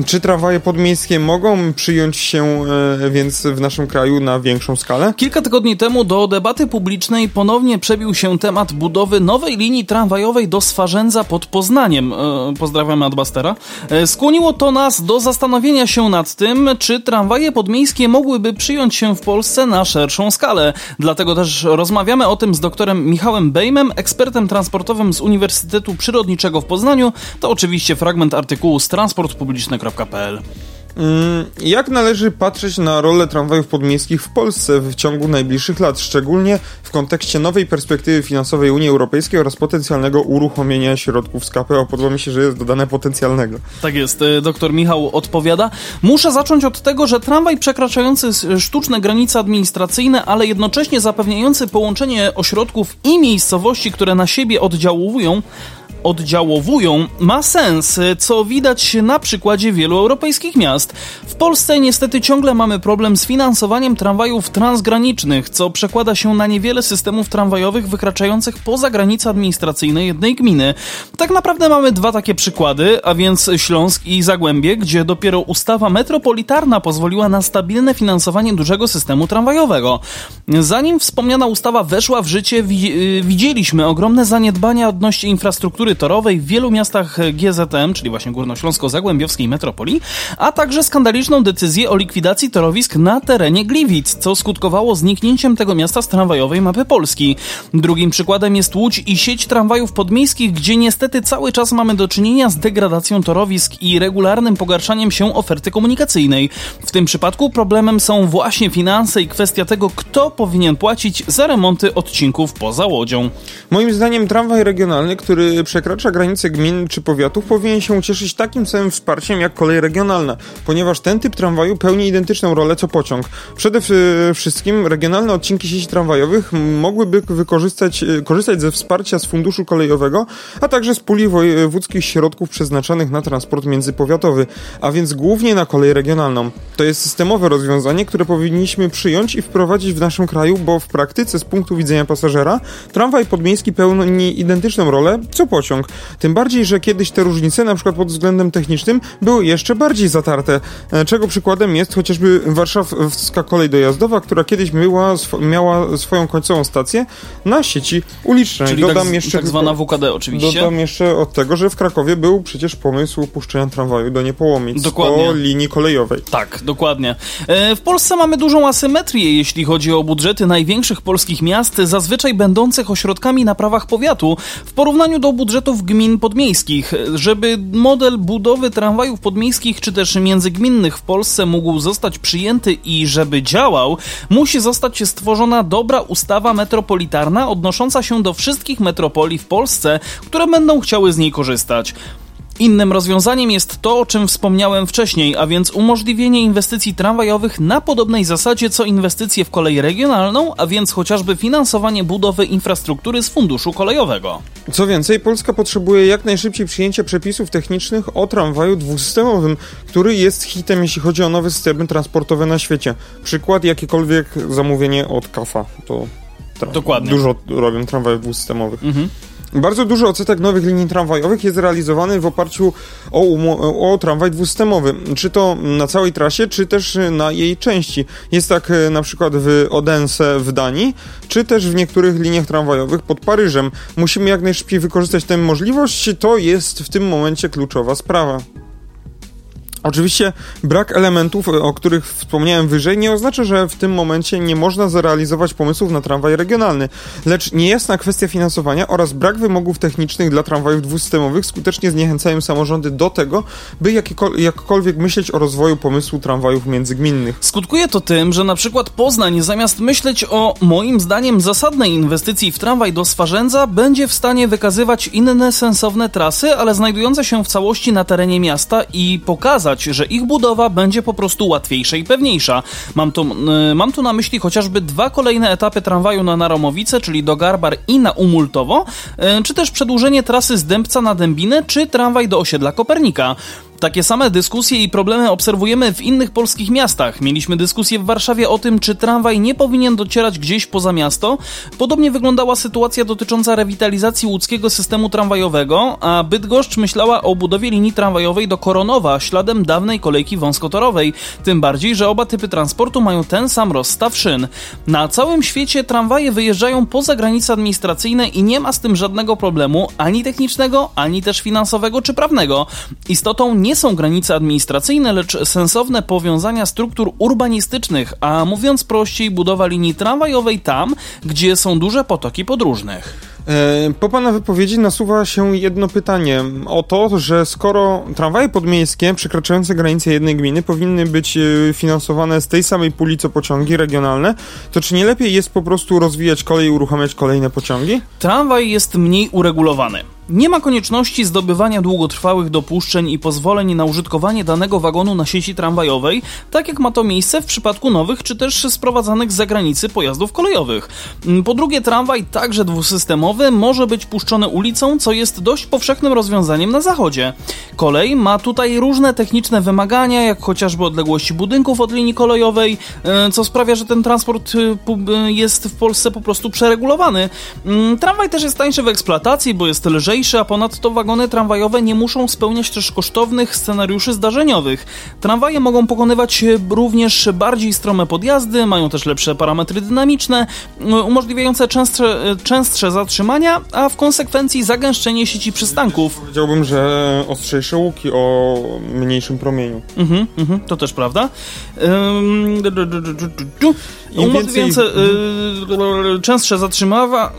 Speaker 2: Czy tramwaje podmiejskie mogą przyjąć się e, więc w naszym kraju na większą skalę?
Speaker 1: Kilka tygodni temu do debaty publicznej ponownie przebił się temat budowy nowej linii tramwajowej do Swarzędza pod Poznaniem. E, pozdrawiamy Adbastera. E, skłoniło to nas do zastanowienia się nad tym, czy tramwaje podmiejskie mogłyby przyjąć się w Polsce na szerszą skalę. Dlatego też rozmawiamy o tym z doktorem Michałem Bejmem, ekspertem transportowym z Uniwersytetu Przyrodniczego w Poznaniu. To oczywiście fragment artykułu z transport publiczny
Speaker 2: Mm, jak należy patrzeć na rolę tramwajów podmiejskich w Polsce w ciągu najbliższych lat, szczególnie w kontekście nowej perspektywy finansowej Unii Europejskiej oraz potencjalnego uruchomienia środków z KPO? Podoba mi się, że jest dodane potencjalnego.
Speaker 1: Tak jest, y, doktor Michał odpowiada. Muszę zacząć od tego, że tramwaj przekraczający sztuczne granice administracyjne, ale jednocześnie zapewniający połączenie ośrodków i miejscowości, które na siebie oddziałują, oddziałowują, ma sens, co widać na przykładzie wielu europejskich miast. W Polsce niestety ciągle mamy problem z finansowaniem tramwajów transgranicznych, co przekłada się na niewiele systemów tramwajowych wykraczających poza granice administracyjne jednej gminy. Tak naprawdę mamy dwa takie przykłady, a więc Śląsk i Zagłębie, gdzie dopiero ustawa metropolitarna pozwoliła na stabilne finansowanie dużego systemu tramwajowego. Zanim wspomniana ustawa weszła w życie, y, widzieliśmy ogromne zaniedbania odnośnie infrastruktury infrastruktury torowej w wielu miastach GZM, czyli właśnie Górnośląsko-Zagłębiowskiej metropolii, a także skandaliczną decyzję o likwidacji torowisk na terenie Gliwic, co skutkowało zniknięciem tego miasta z tramwajowej mapy Polski. Drugim przykładem jest Łódź i sieć tramwajów podmiejskich, gdzie niestety cały czas mamy do czynienia z degradacją torowisk i regularnym pogarszaniem się oferty komunikacyjnej. W tym przypadku problemem są właśnie finanse i kwestia tego, kto powinien płacić za remonty odcinków poza Łodzią.
Speaker 2: Moim zdaniem tramwaj regionalny, który prze przekracza granice gmin czy powiatów, powinien się cieszyć takim samym wsparciem jak kolej regionalna, ponieważ ten typ tramwaju pełni identyczną rolę co pociąg. Przede wszystkim regionalne odcinki sieci tramwajowych mogłyby wykorzystać e, korzystać ze wsparcia z funduszu kolejowego, a także z puli wojewódzkich środków przeznaczonych na transport międzypowiatowy, a więc głównie na kolej regionalną. To jest systemowe rozwiązanie, które powinniśmy przyjąć i wprowadzić w naszym kraju, bo w praktyce z punktu widzenia pasażera tramwaj podmiejski pełni identyczną rolę co pociąg pociąg. Tym bardziej, że kiedyś te różnice, na przykład pod względem technicznym, były jeszcze bardziej zatarte, e, czego przykładem jest chociażby warszawska kolej dojazdowa, która kiedyś była, miała swoją końcową stację na sieci ulicznej.
Speaker 1: Czyli Dodam tak, jeszcze tak zwana WKD oczywiście.
Speaker 2: Dodam jeszcze od tego, że w Krakowie był przecież pomysł puszczenia tramwaju do Niepołomic dokładnie. po linii kolejowej.
Speaker 1: Tak, dokładnie. E, w Polsce mamy dużą asymetrię, jeśli chodzi o budżety największych polskich miast, zazwyczaj będących ośrodkami na prawach powiatu, w porównaniu do budżetu budżetów gmin podmiejskich. Żeby model budowy tramwajów podmiejskich czy też międzygminnych w Polsce mógł zostać przyjęty i żeby działał, musi zostać stworzona dobra ustawa metropolitarna odnosząca się do wszystkich metropolii w Polsce, które będą chciały z niej korzystać. Innym rozwiązaniem jest to, o czym wspomniałem wcześniej, a więc umożliwienie inwestycji tramwajowych na podobnej zasadzie co inwestycje w kolej regionalną, a więc chociażby finansowanie budowy infrastruktury z funduszu kolejowego.
Speaker 2: Co więcej, Polska potrzebuje jak najszybciej przyjęcia przepisów technicznych o tramwaju dwusystemowym, który jest hitem, jeśli chodzi o nowe systemy transportowe na świecie. Przykład, jakiekolwiek zamówienie od KAFA. To
Speaker 1: Dokładnie.
Speaker 2: Dużo robią tramwajów dwusystemowych. Mhm. Bardzo dużo odsetek nowych linii tramwajowych jest realizowany w oparciu o, o tramwaj dwusystemowy, czy to na całej trasie, czy też na jej części. Jest tak e, na przykład w Odense w Danii, czy też w niektórych liniach tramwajowych pod Paryżem. Musimy jak najszybciej wykorzystać tę możliwość, to jest w tym momencie kluczowa sprawa. Oczywiście brak elementów, o których wspomniałem wyżej, nie oznacza, że w tym momencie nie można zrealizować pomysłów na tramwaj regionalny, lecz niejasna kwestia finansowania oraz brak wymogów technicznych dla tramwajów dwusystemowych skutecznie zniechęcają samorządy do tego, by jakkolwiek myśleć o rozwoju pomysłu tramwajów międzygminnych.
Speaker 1: Skutkuje to tym, że na przykład Poznań zamiast myśleć o moim zdaniem zasadnej inwestycji w tramwaj do Swarzędza będzie w stanie wykazywać inne sensowne trasy, ale znajdujące się w całości na terenie miasta i pokazać że ich budowa będzie po prostu łatwiejsza i pewniejsza. Mam tu, yy, mam tu na myśli chociażby dwa kolejne etapy tramwaju na Naromowice, czyli do Garbar i na Umultowo, yy, czy też przedłużenie trasy z Dębca na Dębinę, czy tramwaj do osiedla Kopernika. Takie same dyskusje i problemy obserwujemy w innych polskich miastach. Mieliśmy dyskusję w Warszawie o tym, czy tramwaj nie powinien docierać gdzieś poza miasto. Podobnie wyglądała sytuacja dotycząca rewitalizacji łódzkiego systemu tramwajowego, a Bydgoszcz myślała o budowie linii tramwajowej do Koronowa śladem dawnej kolejki wąskotorowej. Tym bardziej, że oba typy transportu mają ten sam rozstaw szyn. Na całym świecie tramwaje wyjeżdżają poza granice administracyjne i nie ma z tym żadnego problemu ani technicznego, ani też finansowego czy prawnego. Istotą nie nie są granice administracyjne, lecz sensowne powiązania struktur urbanistycznych, a mówiąc prościej, budowa linii tramwajowej tam, gdzie są duże potoki podróżnych.
Speaker 2: E, po Pana wypowiedzi nasuwa się jedno pytanie o to, że skoro tramwaje podmiejskie przekraczające granice jednej gminy powinny być e, finansowane z tej samej puli co pociągi regionalne, to czy nie lepiej jest po prostu rozwijać kolej i uruchamiać kolejne pociągi?
Speaker 1: Tramwaj jest mniej uregulowany. Nie ma konieczności zdobywania długotrwałych dopuszczeń i pozwoleń na użytkowanie danego wagonu na sieci tramwajowej, tak jak ma to miejsce w przypadku nowych czy też sprowadzanych z zagranicy pojazdów kolejowych. Po drugie, tramwaj, także dwusystemowy, może być puszczony ulicą, co jest dość powszechnym rozwiązaniem na zachodzie. Kolej ma tutaj różne techniczne wymagania, jak chociażby odległości budynków od linii kolejowej, e, co sprawia, że ten transport e, e, jest w Polsce po prostu przeregulowany. Mm, tramwaj też jest tańszy w eksploatacji, bo jest lżejszy a ponadto wagony tramwajowe nie muszą spełniać też kosztownych scenariuszy zdarzeniowych. Tramwaje mogą pokonywać również bardziej strome podjazdy, mają też lepsze parametry dynamiczne, umożliwiające częstsze, częstsze zatrzymania, a w konsekwencji zagęszczenie sieci przystanków.
Speaker 2: Powiedziałbym, że ostrzejsze łuki o mniejszym promieniu.
Speaker 1: Mhm, mhm, to też prawda. Umożliwiające więcej... częstsze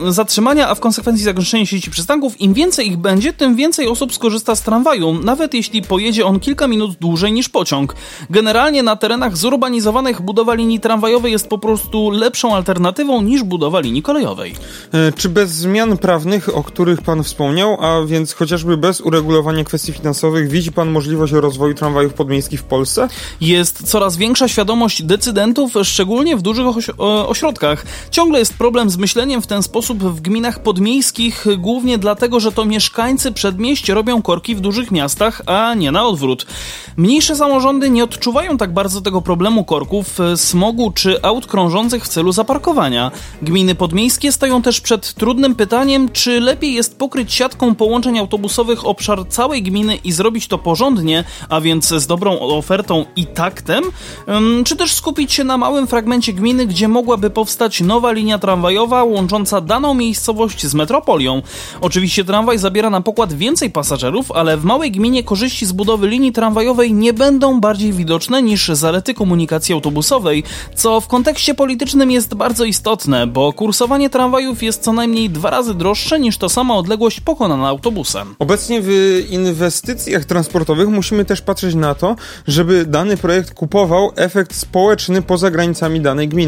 Speaker 1: zatrzymania, a w konsekwencji zagęszczenie sieci przystanków. Im więcej więcej ich będzie, tym więcej osób skorzysta z tramwaju, nawet jeśli pojedzie on kilka minut dłużej niż pociąg. Generalnie na terenach zurbanizowanych budowa linii tramwajowej jest po prostu lepszą alternatywą niż budowa linii kolejowej.
Speaker 2: E, czy bez zmian prawnych, o których Pan wspomniał, a więc chociażby bez uregulowania kwestii finansowych, widzi Pan możliwość rozwoju tramwajów podmiejskich w Polsce?
Speaker 1: Jest coraz większa świadomość decydentów, szczególnie w dużych oś ośrodkach. Ciągle jest problem z myśleniem w ten sposób w gminach podmiejskich, głównie dlatego, że to mieszkańcy przedmieść robią korki w dużych miastach, a nie na odwrót. Mniejsze samorządy nie odczuwają tak bardzo tego problemu korków, e, smogu czy aut krążących w celu zaparkowania. Gminy podmiejskie stoją też przed trudnym pytaniem, czy lepiej jest pokryć siatką połączeń autobusowych obszar całej gminy i zrobić to porządnie, a więc z dobrą ofertą i taktem, czy też skupić się na małym fragmencie gminy, gdzie mogłaby powstać nowa linia tramwajowa łącząca daną miejscowość z metropolią. Oczywiście tramwaj zabiera na pokład więcej pasażerów, ale w małej gminie korzyści z budowy linii tramwajowej nie będą bardziej widoczne niż zalety komunikacji autobusowej, co w kontekście politycznym jest bardzo istotne, bo kursowanie tramwajów jest co najmniej dwa razy droższe niż to sama odległość pokonana autobusem.
Speaker 2: Obecnie w inwestycjach transportowych musimy też patrzeć na to, żeby dany projekt kupował efekt społeczny poza granicami danej gminy.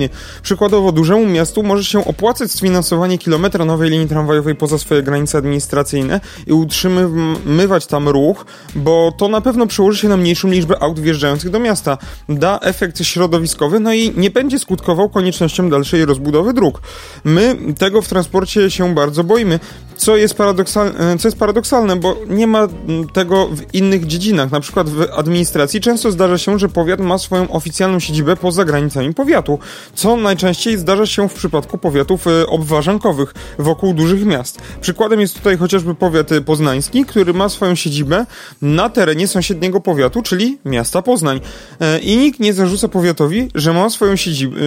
Speaker 2: Przykładowo dużemu miastu może się opłacać sfinansowanie kilometra nowej linii tramwajowej poza swoje granice administracyjne i utrzymywać tam ruch, bo to na pewno przełoży się na mniejszą liczbę aut wjeżdżających do miasta. Da efekt środowiskowy, no i nie będzie skutkował koniecznością dalszej rozbudowy dróg. My tego w transporcie się bardzo boimy, co jest, paradoksalne, co jest paradoksalne, bo nie ma tego w innych dziedzinach. Na przykład w administracji często zdarza się, że powiat ma swoją oficjalną siedzibę poza granicami powiatu, co najczęściej zdarza się w przypadku powiatów e, obwarzankowych wokół dużych miast. Przykładem jest tutaj chociażby powiat poznański, który ma swoją siedzibę na terenie sąsiedniego powiatu, czyli miasta Poznań. E, I nikt nie zarzuca powiatowi, że ma swoją siedzibę,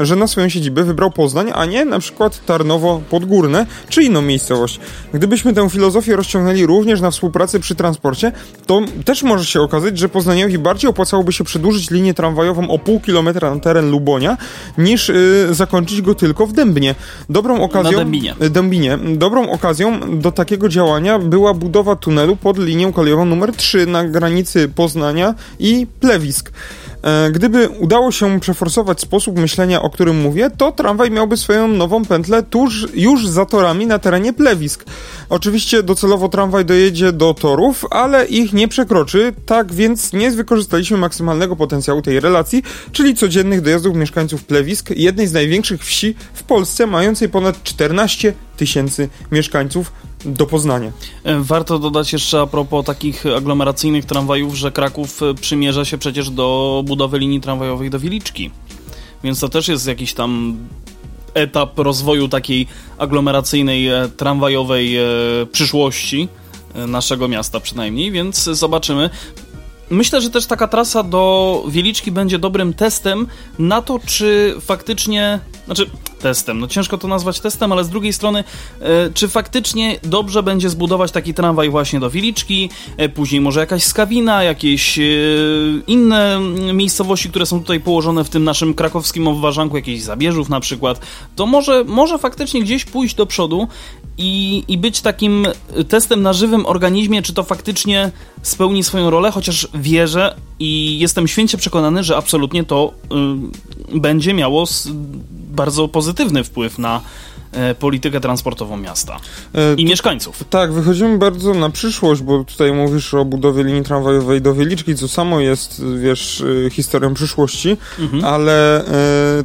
Speaker 2: e, że na swoją siedzibę wybrał Poznań, a nie na przykład Tarnowo Podgórne, czy inną miejscowość. Gdybyśmy tę filozofię rozciągnęli również na współpracę przy transporcie, to też może się okazać, że Poznaniowi bardziej opłacałoby się przedłużyć linię tramwajową o pół kilometra na teren Lubonia, niż yy, zakończyć go tylko w Dębnie. Dobrą okazją... Na
Speaker 1: Dębinie.
Speaker 2: Dębinie. Dobrą okazją do takiego takiego działania była budowa tunelu pod linią kolejową numer 3 na granicy Poznania i Plewisk. E, gdyby udało się przeforsować sposób myślenia, o którym mówię, to tramwaj miałby swoją nową pętlę tuż już za torami na terenie Plewisk. Oczywiście docelowo tramwaj dojedzie do torów, ale ich nie przekroczy, tak więc nie wykorzystaliśmy maksymalnego potencjału tej relacji, czyli codziennych dojazdów mieszkańców Plewisk, jednej z największych wsi w Polsce, mającej ponad 14 tysięcy mieszkańców do Poznania.
Speaker 1: E, warto dodać jeszcze a propos takich aglomeracyjnych tramwajów, że Kraków e, przymierza się przecież do budowy linii tramwajowej do Wiliczki. Więc to też jest jakiś tam etap rozwoju takiej aglomeracyjnej, e, tramwajowej przyszłości naszego miasta przynajmniej, więc zobaczymy. Myślę, że też taka trasa do Wieliczki będzie dobrym testem na to, czy faktycznie, znaczy testem, no ciężko to nazwać testem, ale z drugiej strony, e, czy faktycznie dobrze będzie zbudować taki tramwaj właśnie do Wieliczki, e, później może jakaś Skawina, jakieś e, inne miejscowości, które są tutaj położone w tym naszym krakowskim obwarzanku, jakichś Zabierzów na przykład, to może, może faktycznie gdzieś pójść do przodu i, i być takim testem na żywym organizmie, czy to faktycznie spełni swoją rolę, chociaż wierzę i jestem święcie przekonany, że absolutnie to y, będzie miało bardzo pozytywny wpływ na politykę transportową miasta e, i mieszkańców.
Speaker 2: Tak, wychodzimy bardzo na przyszłość, bo tutaj mówisz o budowie linii tramwajowej do Wieliczki, co samo jest, wiesz, e, historią przyszłości, mhm. ale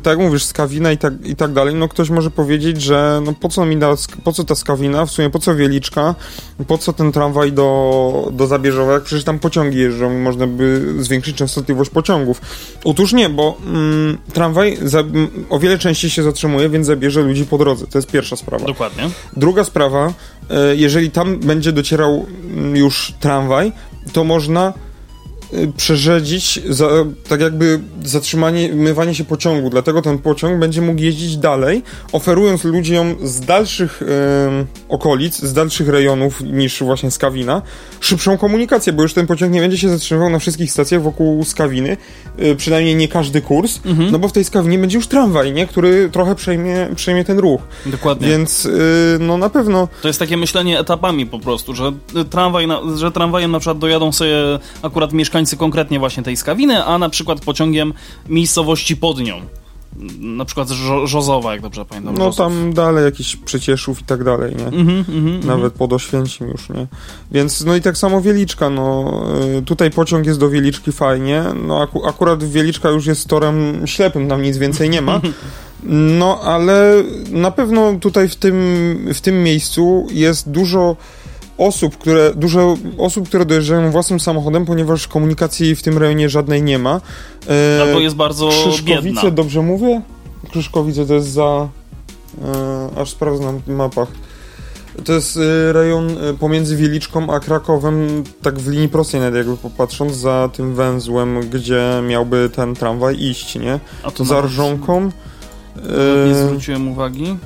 Speaker 2: tak jak mówisz, skawina i tak, i tak dalej, no ktoś może powiedzieć, że no po co mi da, po co ta skawina, w sumie po co Wieliczka, po co ten tramwaj do, do Zabierzowa, jak przecież tam pociągi jeżdżą i można by zwiększyć częstotliwość pociągów. Otóż nie, bo mm, tramwaj za, o wiele częściej się zatrzymuje, więc zabierze ludzi po drodze. To jest pierwsza sprawa.
Speaker 1: Dokładnie.
Speaker 2: Druga sprawa, e, jeżeli tam będzie docierał mm, już tramwaj, to można przerzedzić za, tak jakby zatrzymanie, mywanie się pociągu, dlatego ten pociąg będzie mógł jeździć dalej, oferując ludziom z dalszych y, okolic, z dalszych rejonów niż właśnie Skawina, szybszą komunikację, bo już ten pociąg nie będzie się zatrzymywał na wszystkich stacjach wokół Skawiny, y, przynajmniej nie każdy kurs, mhm. no bo w tej Skawinie będzie już tramwaj, nie? który trochę przejmie, przejmie ten ruch.
Speaker 1: Dokładnie.
Speaker 2: Więc no na pewno...
Speaker 1: To jest takie myślenie etapami po prostu, że tramwaj, na, że tramwajem na przykład dojadą sobie akurat mieszkańcy mieszkańcy konkretnie właśnie tej Skawiny, a na przykład pociągiem miejscowości pod nią. Na przykład Żozowa, jak dobrze pamiętam.
Speaker 2: No tam dalej jakiś Przecieszów i tak dalej, nie? Mm -hmm, mm -hmm. Nawet pod Oświęcim już, nie? Więc, no i tak samo Wieliczka, no y, tutaj pociąg jest do Wieliczki fajnie, no aku akurat Wieliczka już jest torem ślepym, tam nic więcej nie ma. No, ale na pewno tutaj w tym, w tym miejscu jest dużo osób, które, dużo osób, które dojeżdżają własnym samochodem, ponieważ komunikacji w tym rejonie żadnej nie ma.
Speaker 1: E, Albo jest bardzo
Speaker 2: Krzyżkowice,
Speaker 1: biedna.
Speaker 2: dobrze mówię? Krzyżkowice to jest za... E, aż sprawdzam na mapach. To jest e, rejon e, pomiędzy Wieliczką a Krakowem, tak w linii prostej nawet jakby popatrząc, za tym węzłem, gdzie miałby ten tramwaj iść, nie? A to za Rżonką.
Speaker 1: Nie e, zwróciłem uwagi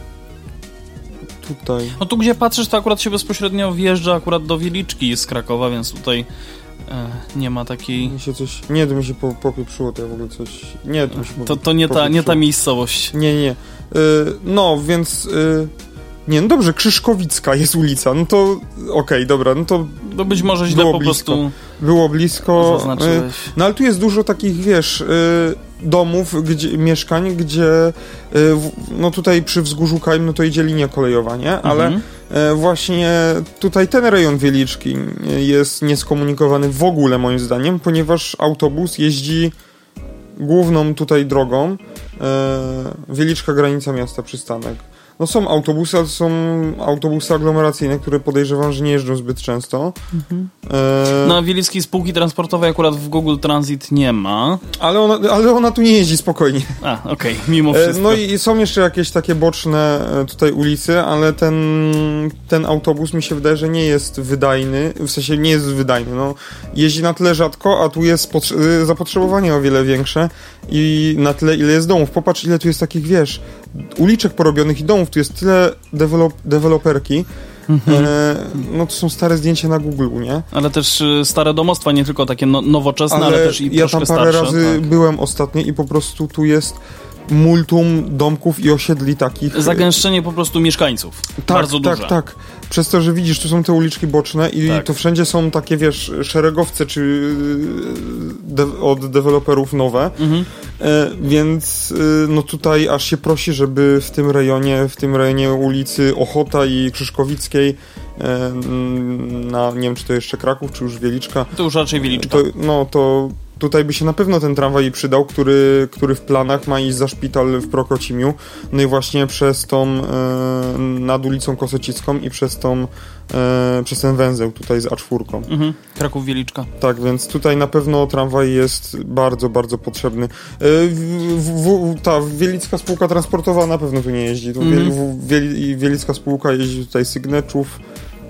Speaker 2: tutaj.
Speaker 1: No tu gdzie patrzysz, to akurat się bezpośrednio wjeżdża akurat do Wieliczki z Krakowa, więc tutaj e, nie ma takiej...
Speaker 2: Mi się coś... Nie, to mi się po, popieprzyło, to ja w ogóle coś... Nie, to mi się
Speaker 1: To, to nie, ta, nie ta miejscowość.
Speaker 2: Nie, nie. Y, no, więc... Y, nie, no dobrze, Krzyżkowicka jest ulica, no to okej, okay, dobra, no to...
Speaker 1: No być może źle po
Speaker 2: blisko.
Speaker 1: prostu...
Speaker 2: Było blisko. Y, no ale tu jest dużo takich, wiesz domów, gdzie, mieszkań, gdzie y, no tutaj przy wzgórzu Kajm, no to idzie linia kolejowa, nie? Ale mhm. E, właśnie tutaj ten rejon Wieliczki jest nieskomunikowany w ogóle moim zdaniem, ponieważ autobus jeździ główną tutaj drogą e, Wieliczka granica miasta przystanek. No są autobusy, ale są autobusy aglomeracyjne, które podejrzewam, że nie jeżdżą zbyt często. Mhm.
Speaker 1: E... Wielickiej spółki transportowej akurat w Google Transit nie ma.
Speaker 2: Ale ona, ale ona tu nie jeździ spokojnie.
Speaker 1: A, okej, okay. mimo e, wszystko.
Speaker 2: No i są jeszcze jakieś takie boczne e, tutaj ulicy, ale ten, ten autobus mi się wydaje, że nie jest wydajny, w sensie nie jest wydajny, no. Jeździ na tyle rzadko, a tu jest e, zapotrzebowanie o wiele większe i na tyle, ile jest domów. Popatrz, ile tu jest takich, wiesz, uliczek porobionych i domów, tu jest tyle dewelop, deweloperki, Mhm. E, no to są stare zdjęcia na Google, nie?
Speaker 1: Ale też y, stare domostwa, nie tylko takie no, nowoczesne, ale, ale, też i
Speaker 2: ja tam
Speaker 1: parę
Speaker 2: starsze, razy tak. byłem ostatnio i po prostu tu jest multum domków i osiedli takich.
Speaker 1: Zagęszczenie po prostu mieszkańców.
Speaker 2: Tak,
Speaker 1: Bardzo
Speaker 2: tak,
Speaker 1: duże.
Speaker 2: tak. Przez to, że widzisz, tu są te uliczki boczne i tak. to wszędzie są takie, wiesz, szeregowce czy de od deweloperów nowe. Mhm. E, więc e, no tutaj aż się prosi, żeby w tym rejonie, w tym rejonie ulicy Ochota i Krzyżkowickiej e, na, nie wiem, czy to jeszcze Kraków, czy już Wieliczka.
Speaker 1: To już raczej Wieliczka. To,
Speaker 2: no to tutaj by się na pewno ten tramwaj przydał, który, który w planach ma iść za szpital w Prokocimiu. No i właśnie przez tą, e, nad ulicą Kosocicką i przez tą, e, przez ten węzeł tutaj z A4.
Speaker 1: Mhm. Kraków Wieliczka.
Speaker 2: Tak, więc tutaj na pewno tramwaj jest bardzo, bardzo potrzebny. E, w, w, ta Wielicka Spółka Transportowa na pewno tu nie jeździ. Tu mhm. Wielicka Spółka jeździ tutaj Sygneczów,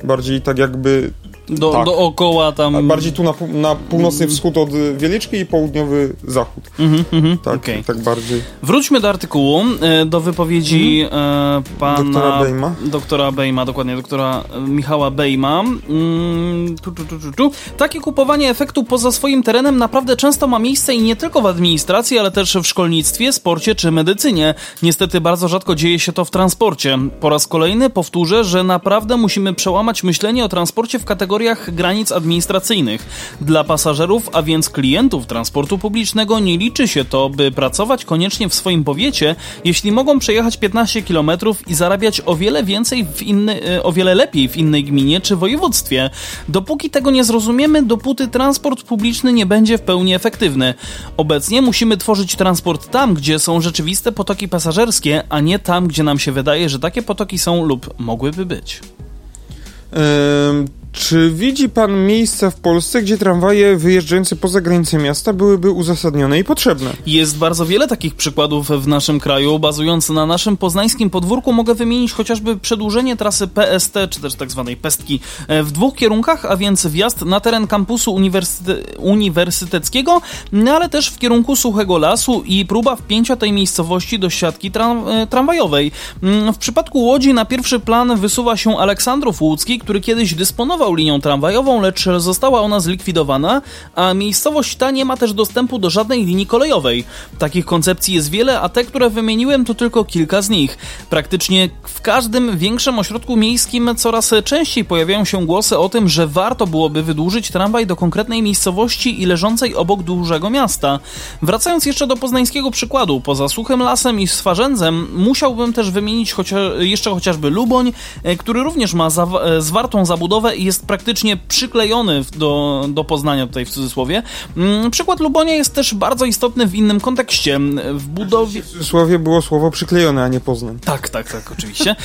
Speaker 2: bardziej tak jakby
Speaker 1: Do,
Speaker 2: Tak.
Speaker 1: Dookoła tam...
Speaker 2: A bardziej tu na, na północny wschód od Wieliczki i południowy zachód.
Speaker 1: Mhm, mhm,
Speaker 2: Tak,
Speaker 1: okej.
Speaker 2: tak bardziej.
Speaker 1: Wróćmy do artykułu, e, do wypowiedzi e, pana...
Speaker 2: Doktora Bejma.
Speaker 1: Doktora Bejma, dokładnie, doktora e, Michała Bejma. Mm, tu, tu, tu. Takie kupowanie efektu poza swoim terenem naprawdę często ma miejsce i nie tylko w administracji, ale też w szkolnictwie, sporcie czy medycynie. Niestety bardzo rzadko dzieje się to w transporcie. Po raz kolejny powtórzę, że naprawdę musimy przełamać myślenie o transporcie w kategoriach granic administracyjnych. Dla pasażerów, a więc klientów transportu publicznego nie liczy się to, by pracować koniecznie w swoim powiecie, jeśli mogą przejechać 15 km i zarabiać o wiele więcej w inny, e, o wiele lepiej w innej gminie czy województwie. Dopóki tego nie zrozumiemy, dopóty transport publiczny nie będzie w pełni efektywny. Obecnie musimy tworzyć transport tam, gdzie są rzeczywiste potoki pasażerskie, a nie tam, gdzie nam się wydaje, że takie potoki są lub mogłyby być.
Speaker 2: Czy widzi pan miejsca w Polsce, gdzie tramwaje wyjeżdżające poza granice miasta byłyby uzasadnione i potrzebne?
Speaker 1: Jest bardzo wiele takich przykładów w naszym kraju. Bazując na naszym poznańskim podwórku, mogę wymienić chociażby przedłużenie trasy PST, czy też tak zwanej pestki, e, w dwóch kierunkach, a więc wjazd na teren kampusu uniwersyte uniwersyteckiego, no ale też w kierunku Suchego Lasu i próba wpięcia tej miejscowości do siatki tram e, tramwajowej. Mm, W przypadku Łodzi na pierwszy plan wysuwa się Aleksandrów Łódzki, który kiedyś dysponował linią tramwajową, lecz została ona zlikwidowana, a miejscowość ta nie ma też dostępu do żadnej linii kolejowej. Takich koncepcji jest wiele, a te, które wymieniłem, to tylko kilka z nich. Praktycznie w każdym większym ośrodku miejskim coraz częściej pojawiają się głosy o tym, że warto byłoby wydłużyć tramwaj do konkretnej miejscowości i leżącej obok dużego miasta. Wracając jeszcze do poznańskiego przykładu, poza Suchym Lasem i Swarzędzem, musiałbym też wymienić chocia jeszcze chociażby Luboń, e, który również ma zawa- e, zabudowę i jest praktycznie przyklejony do, do Poznania, tutaj w cudzysłowie. Mm, Przykład Lubonia jest też bardzo istotny w innym kontekście. W budowie...
Speaker 2: W cudzysłowie było słowo przyklejone, a nie Poznań.
Speaker 1: Tak, tak, tak, oczywiście.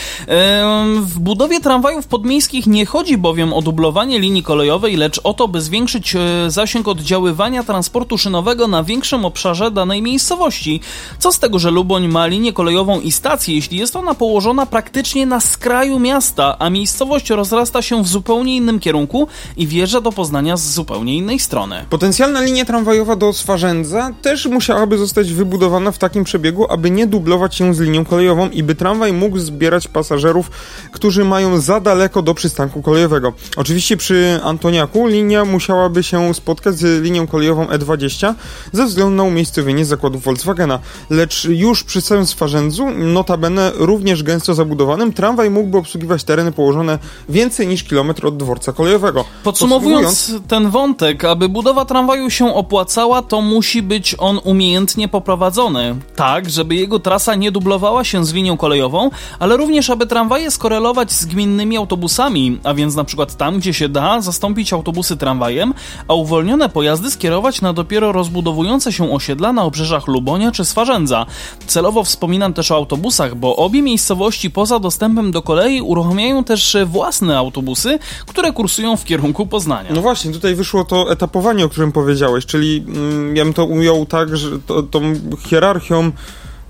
Speaker 1: W budowie tramwajów podmiejskich nie chodzi bowiem o dublowanie linii kolejowej, lecz o to, by zwiększyć e, zasięg oddziaływania transportu szynowego na większym obszarze danej miejscowości. Co z tego, że Luboń ma linię kolejową i stację, jeśli jest ona położona praktycznie na skraju miasta, a miejscowość rozrasta się w zupełnie innym kierunku i wjeżdża do Poznania z zupełnie innej strony.
Speaker 2: Potencjalna linia tramwajowa do Swarzędza też musiałaby zostać wybudowana w takim przebiegu, aby nie dublować się z linią kolejową i by tramwaj mógł zbierać pasażerów, którzy mają za daleko do przystanku kolejowego. Oczywiście przy Antoniaku linia musiałaby się spotkać z linią kolejową E20 ze względu na umiejscowienie zakładów Volkswagena, lecz już przy całym Swarzędzu, notabene również gęsto zabudowanym, tramwaj mógłby obsługiwać tereny położone więcej niż kilometr od dworca kolejowego.
Speaker 1: Podsumowując ten wątek, aby budowa tramwaju się opłacała, to musi być on umiejętnie poprowadzony. Tak, żeby jego trasa nie dublowała się z linią kolejową, ale również aby tramwaje skorelować z gminnymi autobusami, a więc na przykład tam, gdzie się da, zastąpić autobusy tramwajem, a uwolnione pojazdy skierować na dopiero rozbudowujące się osiedla na obrzeżach Lubonia czy Swarzędza. Celowo wspominam też o autobusach, bo obie miejscowości poza dostępem do kolei uruchamiają też własne autobusy, które kursują w kierunku Poznania.
Speaker 2: No właśnie, tutaj wyszło to etapowanie, o którym powiedziałeś, czyli mm, ja bym to ujął tak, że to, tą hierarchią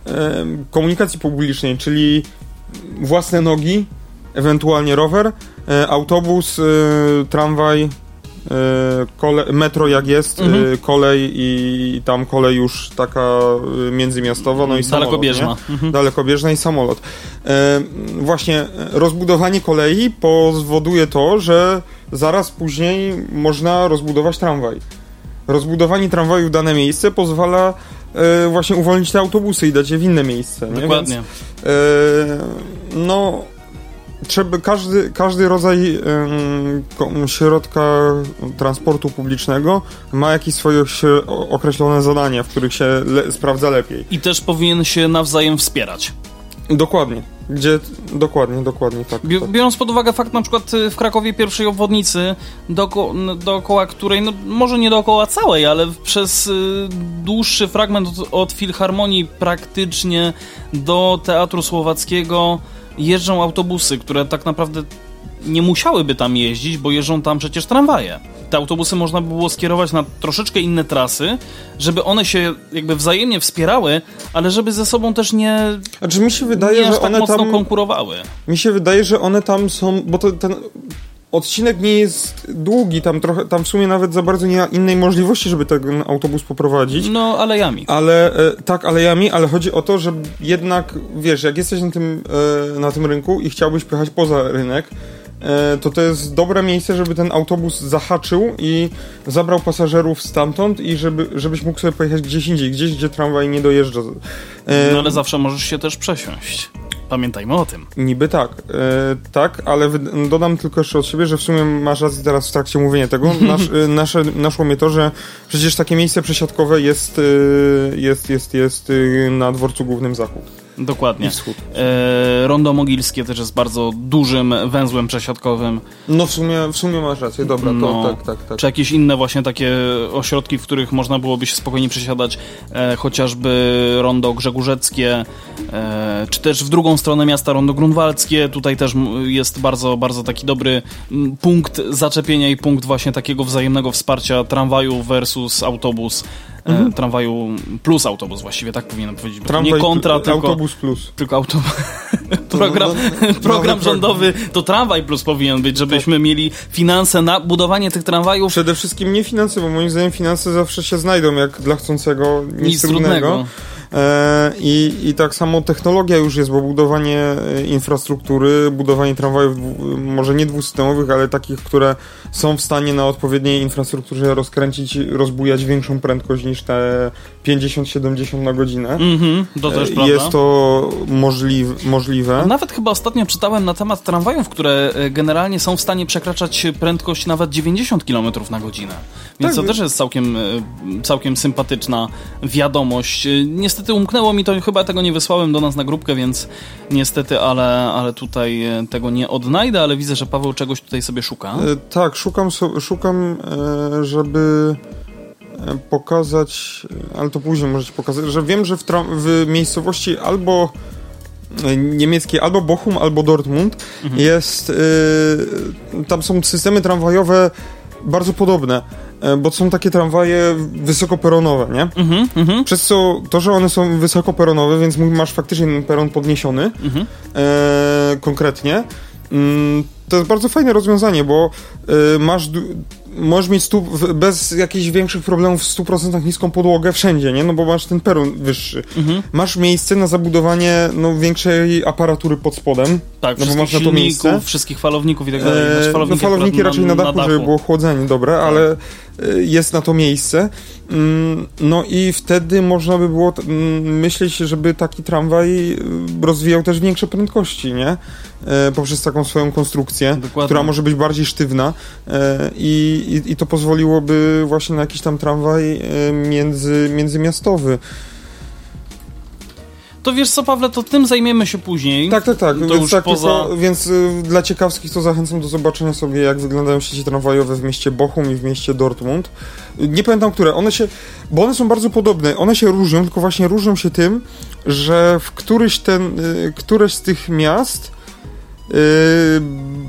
Speaker 2: em, komunikacji publicznej, czyli własne nogi, ewentualnie rower, e, autobus, e, tramwaj, e, kole, metro jak jest,
Speaker 1: Mhm.
Speaker 2: e, kolej i tam kolej już taka e, międzymiastowa, no i samolot.
Speaker 1: Dalekobieżna. Mhm.
Speaker 2: dalekobieżna i samolot. E, właśnie e, rozbudowanie kolei powoduje to, że zaraz później można rozbudować tramwaj. Rozbudowanie tramwaju w dane miejsce pozwala e, właśnie uwolnić te autobusy i dać je w inne miejsce. nie?
Speaker 1: Dokładnie.
Speaker 2: Więc, e, no, trzeba, każdy, każdy rodzaj ko- środka transportu publicznego ma jakieś swoje określone zadania, w których się le, sprawdza lepiej.
Speaker 1: I też powinien się nawzajem wspierać.
Speaker 2: Dokładnie. Gdzie, dokładnie, dokładnie tak.
Speaker 1: Bi-
Speaker 2: tak.
Speaker 1: Biorąc pod uwagę fakt na przykład y, w Krakowie pierwszej obwodnicy, dooko, n- dookoła której, no może nie dookoła całej, ale przez y, dłuższy fragment od, od Filharmonii praktycznie do Teatru Słowackiego jeżdżą autobusy, które tak naprawdę nie musiałyby tam jeździć, bo jeżdżą tam przecież tramwaje. Te autobusy można by było skierować na troszeczkę inne trasy, żeby one się jakby wzajemnie wspierały, ale żeby ze sobą też nie,
Speaker 2: Znaczy mi się wydaje,
Speaker 1: nie
Speaker 2: że
Speaker 1: tak
Speaker 2: one
Speaker 1: mocno
Speaker 2: tam...
Speaker 1: konkurowały.
Speaker 2: Mi się wydaje, że one tam są, bo to ten... odcinek nie jest długi, tam trochę, tam w sumie nawet za bardzo nie ma innej możliwości, żeby ten autobus poprowadzić.
Speaker 1: No, alejami.
Speaker 2: Ale, e, tak, alejami, ale chodzi o to, że jednak, wiesz, jak jesteś na tym, e, na tym rynku i chciałbyś pojechać poza rynek, to to jest dobre miejsce, żeby ten autobus zahaczył i zabrał pasażerów stamtąd i żeby, żebyś mógł sobie pojechać gdzieś indziej, gdzieś, gdzie tramwaj nie dojeżdża. E,
Speaker 1: No ale zawsze możesz się też przesiąść. Pamiętajmy o tym.
Speaker 2: Niby tak, e, tak, ale dodam tylko jeszcze od siebie, że w sumie masz rację teraz w trakcie mówienia tego. Nasz, e, nasze, naszło mnie to, że przecież takie miejsce przesiadkowe jest, e, jest, jest, jest e, na dworcu głównym zachód
Speaker 1: Dokładnie.
Speaker 2: i wschód.
Speaker 1: E, Rondo Mogilskie też jest bardzo dużym węzłem przesiadkowym.
Speaker 2: No w sumie, w sumie masz rację, dobra, to
Speaker 1: No,
Speaker 2: tak, tak, tak.
Speaker 1: Czy jakieś inne właśnie takie ośrodki, w których można byłoby się spokojnie przesiadać, e, chociażby Rondo Grzegórzeckie, e, czy też w drugą stronę miasta Rondo Grunwaldzkie. Tutaj też jest bardzo, bardzo taki dobry punkt zaczepienia i punkt właśnie takiego wzajemnego wsparcia tramwaju versus autobus. E, tramwaju plus autobus właściwie, tak powinienem powiedzieć.
Speaker 2: Tramwaj,
Speaker 1: nie kontra,
Speaker 2: pl-
Speaker 1: tylko...
Speaker 2: autobus plus.
Speaker 1: Tylko auto... program,
Speaker 2: no, no,
Speaker 1: program
Speaker 2: nowy
Speaker 1: rządowy to tramwaj plus powinien być, żebyśmy mieli finanse na budowanie tych tramwajów.
Speaker 2: Przede wszystkim nie finanse, bo moim zdaniem finanse zawsze się znajdą, jak dla chcącego nic,
Speaker 1: Nic trudnego.
Speaker 2: E, I, I tak samo technologia już jest, bo budowanie e, infrastruktury, budowanie tramwajów, może nie dwusystemowych, ale takich, które są w stanie na odpowiedniej infrastrukturze rozkręcić, rozbujać większą prędkość niż te 50-70 na godzinę.
Speaker 1: Mhm, to też
Speaker 2: E,
Speaker 1: prawda.
Speaker 2: Jest to możliw, możliwe.
Speaker 1: Nawet chyba ostatnio czytałem na temat tramwajów, które e, generalnie są w stanie przekraczać prędkość nawet 90 km na godzinę. Więc
Speaker 2: Tak.
Speaker 1: to też jest całkiem, e, całkiem sympatyczna wiadomość. E, Niestety umknęło mi to, chyba tego nie wysłałem do nas na grupkę, więc niestety, ale, ale tutaj tego nie odnajdę, ale widzę, że Paweł czegoś tutaj sobie szuka.
Speaker 2: Tak, szukam, szukam żeby pokazać, ale to później możecie pokazać, że wiem, że w, w miejscowości albo e, niemieckiej, albo Bochum, albo Dortmund jest, e, tam są systemy tramwajowe bardzo podobne, e, bo są takie tramwaje wysokoperonowe, nie?
Speaker 1: Mhm, mhm.
Speaker 2: Przez co to, że one są wysokoperonowe, więc masz faktycznie ten peron podniesiony
Speaker 1: Mhm.
Speaker 2: e, konkretnie, mm, to jest bardzo fajne rozwiązanie, bo masz możesz mieć stu, bez jakichś większych problemów w 100% niską podłogę wszędzie, nie? No bo masz ten peron wyższy.
Speaker 1: Mhm.
Speaker 2: Masz miejsce na zabudowanie no, większej aparatury pod spodem.
Speaker 1: Tak,
Speaker 2: no bo masz na to miejsce.
Speaker 1: wszystkich falowników i tak dalej. Znaczy,
Speaker 2: E, no
Speaker 1: falowniki
Speaker 2: falowniki raczej na dachu, żeby było chłodzenie, dobre,
Speaker 1: Tak.
Speaker 2: ale jest na to miejsce. Mm, No i wtedy można by było mm, myśleć, żeby taki tramwaj e, rozwijał też większe prędkości, nie? E, Poprzez taką swoją konstrukcję,
Speaker 1: Dokładnie.
Speaker 2: która może być bardziej sztywna i, i, i to pozwoliłoby właśnie na jakiś tam tramwaj między, międzymiastowy.
Speaker 1: To wiesz co, Pawle, to tym zajmiemy się później.
Speaker 2: Tak, tak, tak.
Speaker 1: To
Speaker 2: więc
Speaker 1: już
Speaker 2: tak
Speaker 1: poza-
Speaker 2: tylko, więc y, dla ciekawskich to zachęcam do zobaczenia sobie, jak wyglądają sieci tramwajowe w mieście Bochum i w mieście Dortmund. Nie pamiętam, które. One się, bo one są bardzo podobne. One się różnią, tylko właśnie różnią się tym, że w któryś ten, y, któreś z tych miast y,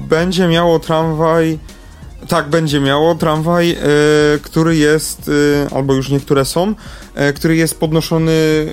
Speaker 2: będzie miało tramwaj. Tak, będzie miało tramwaj, y, który jest, y, albo już niektóre są, który jest podnoszony y,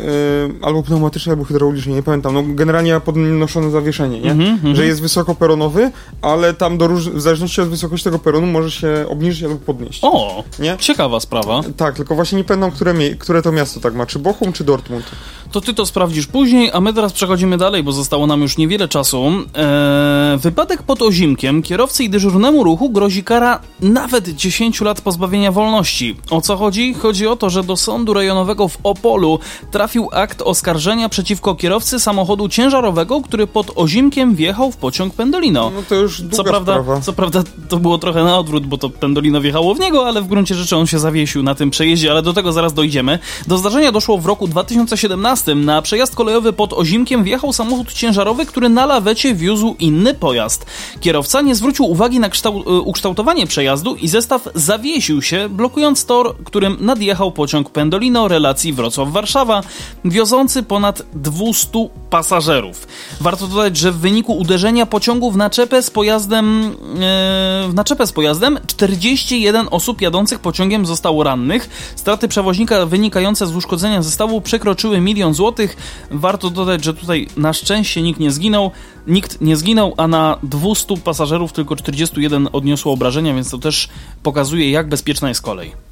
Speaker 2: albo pneumatycznie, albo hydraulicznie, nie pamiętam. No, generalnie ma podnoszone zawieszenie, nie?
Speaker 1: Mhm, mhm.
Speaker 2: Że jest wysokoperonowy, ale tam do róż... w zależności od wysokości tego peronu może się obniżyć albo podnieść.
Speaker 1: O,
Speaker 2: Nie?
Speaker 1: ciekawa sprawa.
Speaker 2: Tak, tylko właśnie nie pamiętam, które, które to miasto tak ma, czy Bochum, czy Dortmund.
Speaker 1: To ty to sprawdzisz później, a my teraz przechodzimy dalej, bo zostało nam już niewiele czasu. Eee, wypadek pod Ozimkiem kierowcy i dyżurnemu ruchu grozi kara nawet 10 lat pozbawienia wolności. O co chodzi? Chodzi o to, że do sądu rejonowego w Opolu trafił akt oskarżenia przeciwko kierowcy samochodu ciężarowego, który pod Ozimkiem wjechał w pociąg Pendolino.
Speaker 2: No to już długa
Speaker 1: Co prawda,
Speaker 2: sprawa.
Speaker 1: co prawda to było trochę na odwrót, bo to Pendolino wjechało w niego, ale w gruncie rzeczy on się zawiesił na tym przejeździe, ale do tego zaraz dojdziemy. Do zdarzenia doszło w roku 2017. Na przejazd kolejowy pod Ozimkiem wjechał samochód ciężarowy, który na lawecie wiózł inny pojazd. Kierowca nie zwrócił uwagi na kształ- y, ukształtowanie przejazdu i zestaw zawiesił się, blokując tor, którym nadjechał pociąg Pendolino relacji Wrocław-Warszawa, wiozący ponad 200 pasażerów. Warto dodać, że w wyniku uderzenia pociągu w naczepę z pojazdem, e, w naczepę z pojazdem 41 osób jadących pociągiem zostało rannych. Straty przewoźnika wynikające z uszkodzenia zestawu przekroczyły milion złotych. Warto dodać, że tutaj na szczęście nikt nie zginął. Nikt nie zginął, a na 200 pasażerów tylko 41 odniosło obrażenia, więc to też pokazuje, jak bezpieczna jest kolej.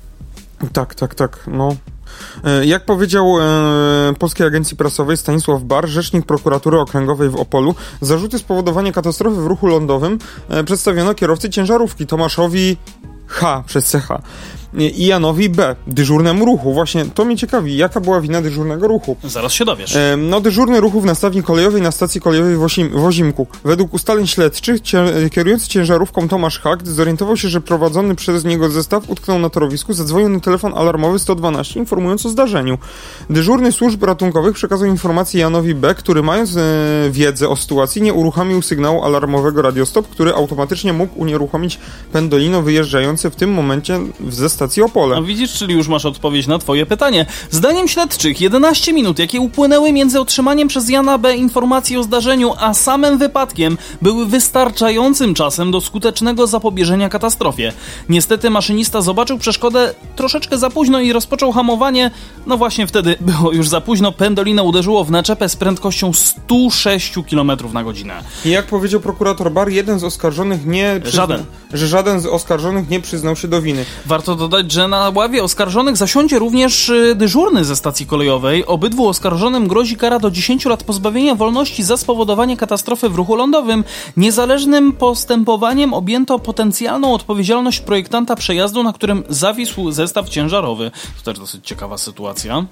Speaker 2: Tak, tak, tak. No, E, jak powiedział e, Polskiej Agencji Prasowej Stanisław Bar, rzecznik prokuratury okręgowej w Opolu, zarzuty spowodowania katastrofy w ruchu lądowym e, przedstawiono kierowcy ciężarówki Tomaszowi H przez CH i Janowi B, dyżurnemu ruchu. Właśnie to mnie ciekawi, jaka była wina dyżurnego ruchu.
Speaker 1: Zaraz się dowiesz.
Speaker 2: E, no, dyżurny ruchu w nastawni kolejowej na stacji kolejowej w, Osim, w Ozimku. Według ustaleń śledczych, cię, kierujący ciężarówką Tomasz Hakt zorientował się, że prowadzony przez niego zestaw utknął na torowisku, zadzwonił na telefon alarmowy 112, informując o zdarzeniu. Dyżurny służb ratunkowych przekazał informację Janowi B, który mając e, wiedzę o sytuacji, nie uruchomił sygnału alarmowego radiostop, który automatycznie mógł unieruchomić pendolino wyjeżdżające w tym momencie ze stacji Opole.
Speaker 1: No widzisz, czyli już masz odpowiedź na twoje pytanie. Zdaniem śledczych 11 minut, jakie upłynęły między otrzymaniem przez Jana B. informacji o zdarzeniu, a samym wypadkiem, były wystarczającym czasem do skutecznego zapobieżenia katastrofie. Niestety maszynista zobaczył przeszkodę troszeczkę za późno i rozpoczął hamowanie. No właśnie wtedy było już za późno. Pendolino uderzyło w naczepę z prędkością 106 km na godzinę.
Speaker 2: I jak powiedział prokurator Bar, jeden z oskarżonych nie...
Speaker 1: Żaden.
Speaker 2: Że żaden z oskarżonych nie przyznał się do winy.
Speaker 1: Warto dodać, że na ławie oskarżonych zasiądzie również y, dyżurny ze stacji kolejowej. Obydwu oskarżonym grozi kara do 10 lat pozbawienia wolności za spowodowanie katastrofy w ruchu lądowym. Niezależnym postępowaniem objęto potencjalną odpowiedzialność projektanta przejazdu, na którym zawisł zestaw ciężarowy. To też dosyć ciekawa sytuacja.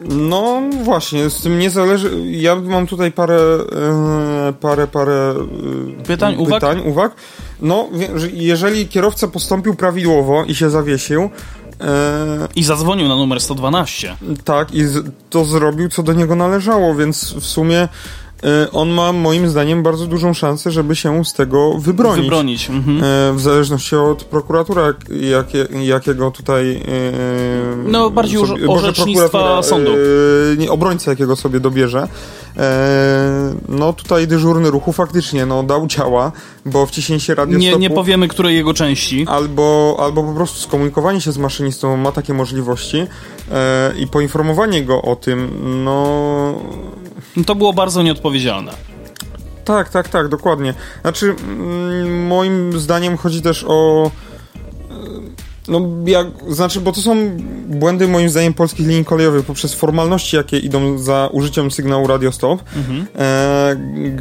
Speaker 2: No właśnie, z tym nie zależy. Ja mam tutaj parę, e, parę, parę
Speaker 1: e, pytań, pytań
Speaker 2: uwag. uwag. No, jeżeli kierowca postąpił prawidłowo i się zawiesił.
Speaker 1: E, I zadzwonił na numer 112.
Speaker 2: Tak, i to zrobił, co do niego należało, więc w sumie on ma moim zdaniem bardzo dużą szansę, żeby się z tego wybronić.
Speaker 1: Wybronić. Mhm.
Speaker 2: E, w zależności od prokuratura, jakie, jakiego tutaj... E,
Speaker 1: no, bardziej już orzecznictwa sądu.
Speaker 2: Nie, obrońca jakiego sobie dobierze. No, tutaj dyżurny ruchu faktycznie no, dał ciała, bo wciśnięcie radiostopu...
Speaker 1: Nie, nie powiemy, której jego części.
Speaker 2: Albo, albo po prostu skomunikowanie się z maszynistą ma takie możliwości i poinformowanie go o tym, no
Speaker 1: no to było bardzo nieodpowiedzialne.
Speaker 2: Tak, tak, tak, dokładnie. Znaczy, mm, moim zdaniem chodzi też o no, jak, znaczy, bo to są błędy moim zdaniem polskich linii kolejowych poprzez formalności, jakie idą za użyciem sygnału radiostop, mhm. e,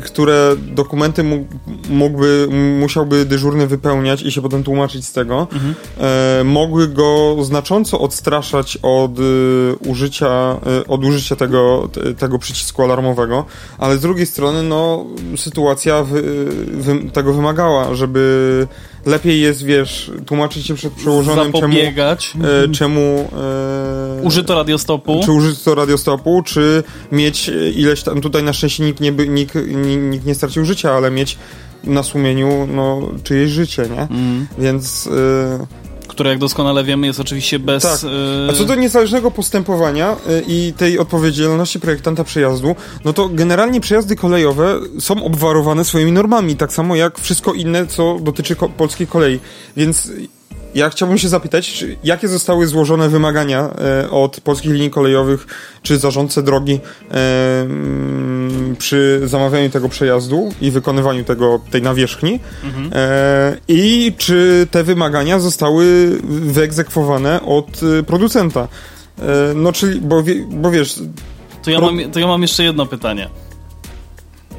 Speaker 2: które dokumenty mógłby, musiałby dyżurny wypełniać i się potem tłumaczyć z tego, mhm. e, mogły go znacząco odstraszać od y, użycia, y, od użycia tego, tego przycisku alarmowego, ale z drugiej strony, no, sytuacja wy, wy, tego wymagała, żeby lepiej jest, wiesz, tłumaczyć się przed przełożonym,
Speaker 1: czemu,
Speaker 2: e, czemu
Speaker 1: e, użyto radiostopu,
Speaker 2: czy użyto radiostopu, czy mieć ileś tam, tutaj na szczęście nikt nie, nikt, nikt nie stracił życia, ale mieć na sumieniu, no, czyjeś życie, nie? Mm. Więc... E,
Speaker 1: które jak doskonale wiemy jest oczywiście bez... Tak.
Speaker 2: A co do niezależnego postępowania y, i tej odpowiedzialności projektanta przejazdu, no to generalnie przejazdy kolejowe są obwarowane swoimi normami, tak samo jak wszystko inne, co dotyczy ko polskiej kolei. Więc ja chciałbym się zapytać, czy, jakie zostały złożone wymagania e, od polskich linii kolejowych czy zarządcy drogi e, m, przy zamawianiu tego przejazdu i wykonywaniu tego, tej nawierzchni mhm. e, i czy te wymagania zostały wyegzekwowane od e, producenta. E, no czyli, bo, bo wiesz...
Speaker 1: To ja, mam, to ja mam jeszcze jedno pytanie.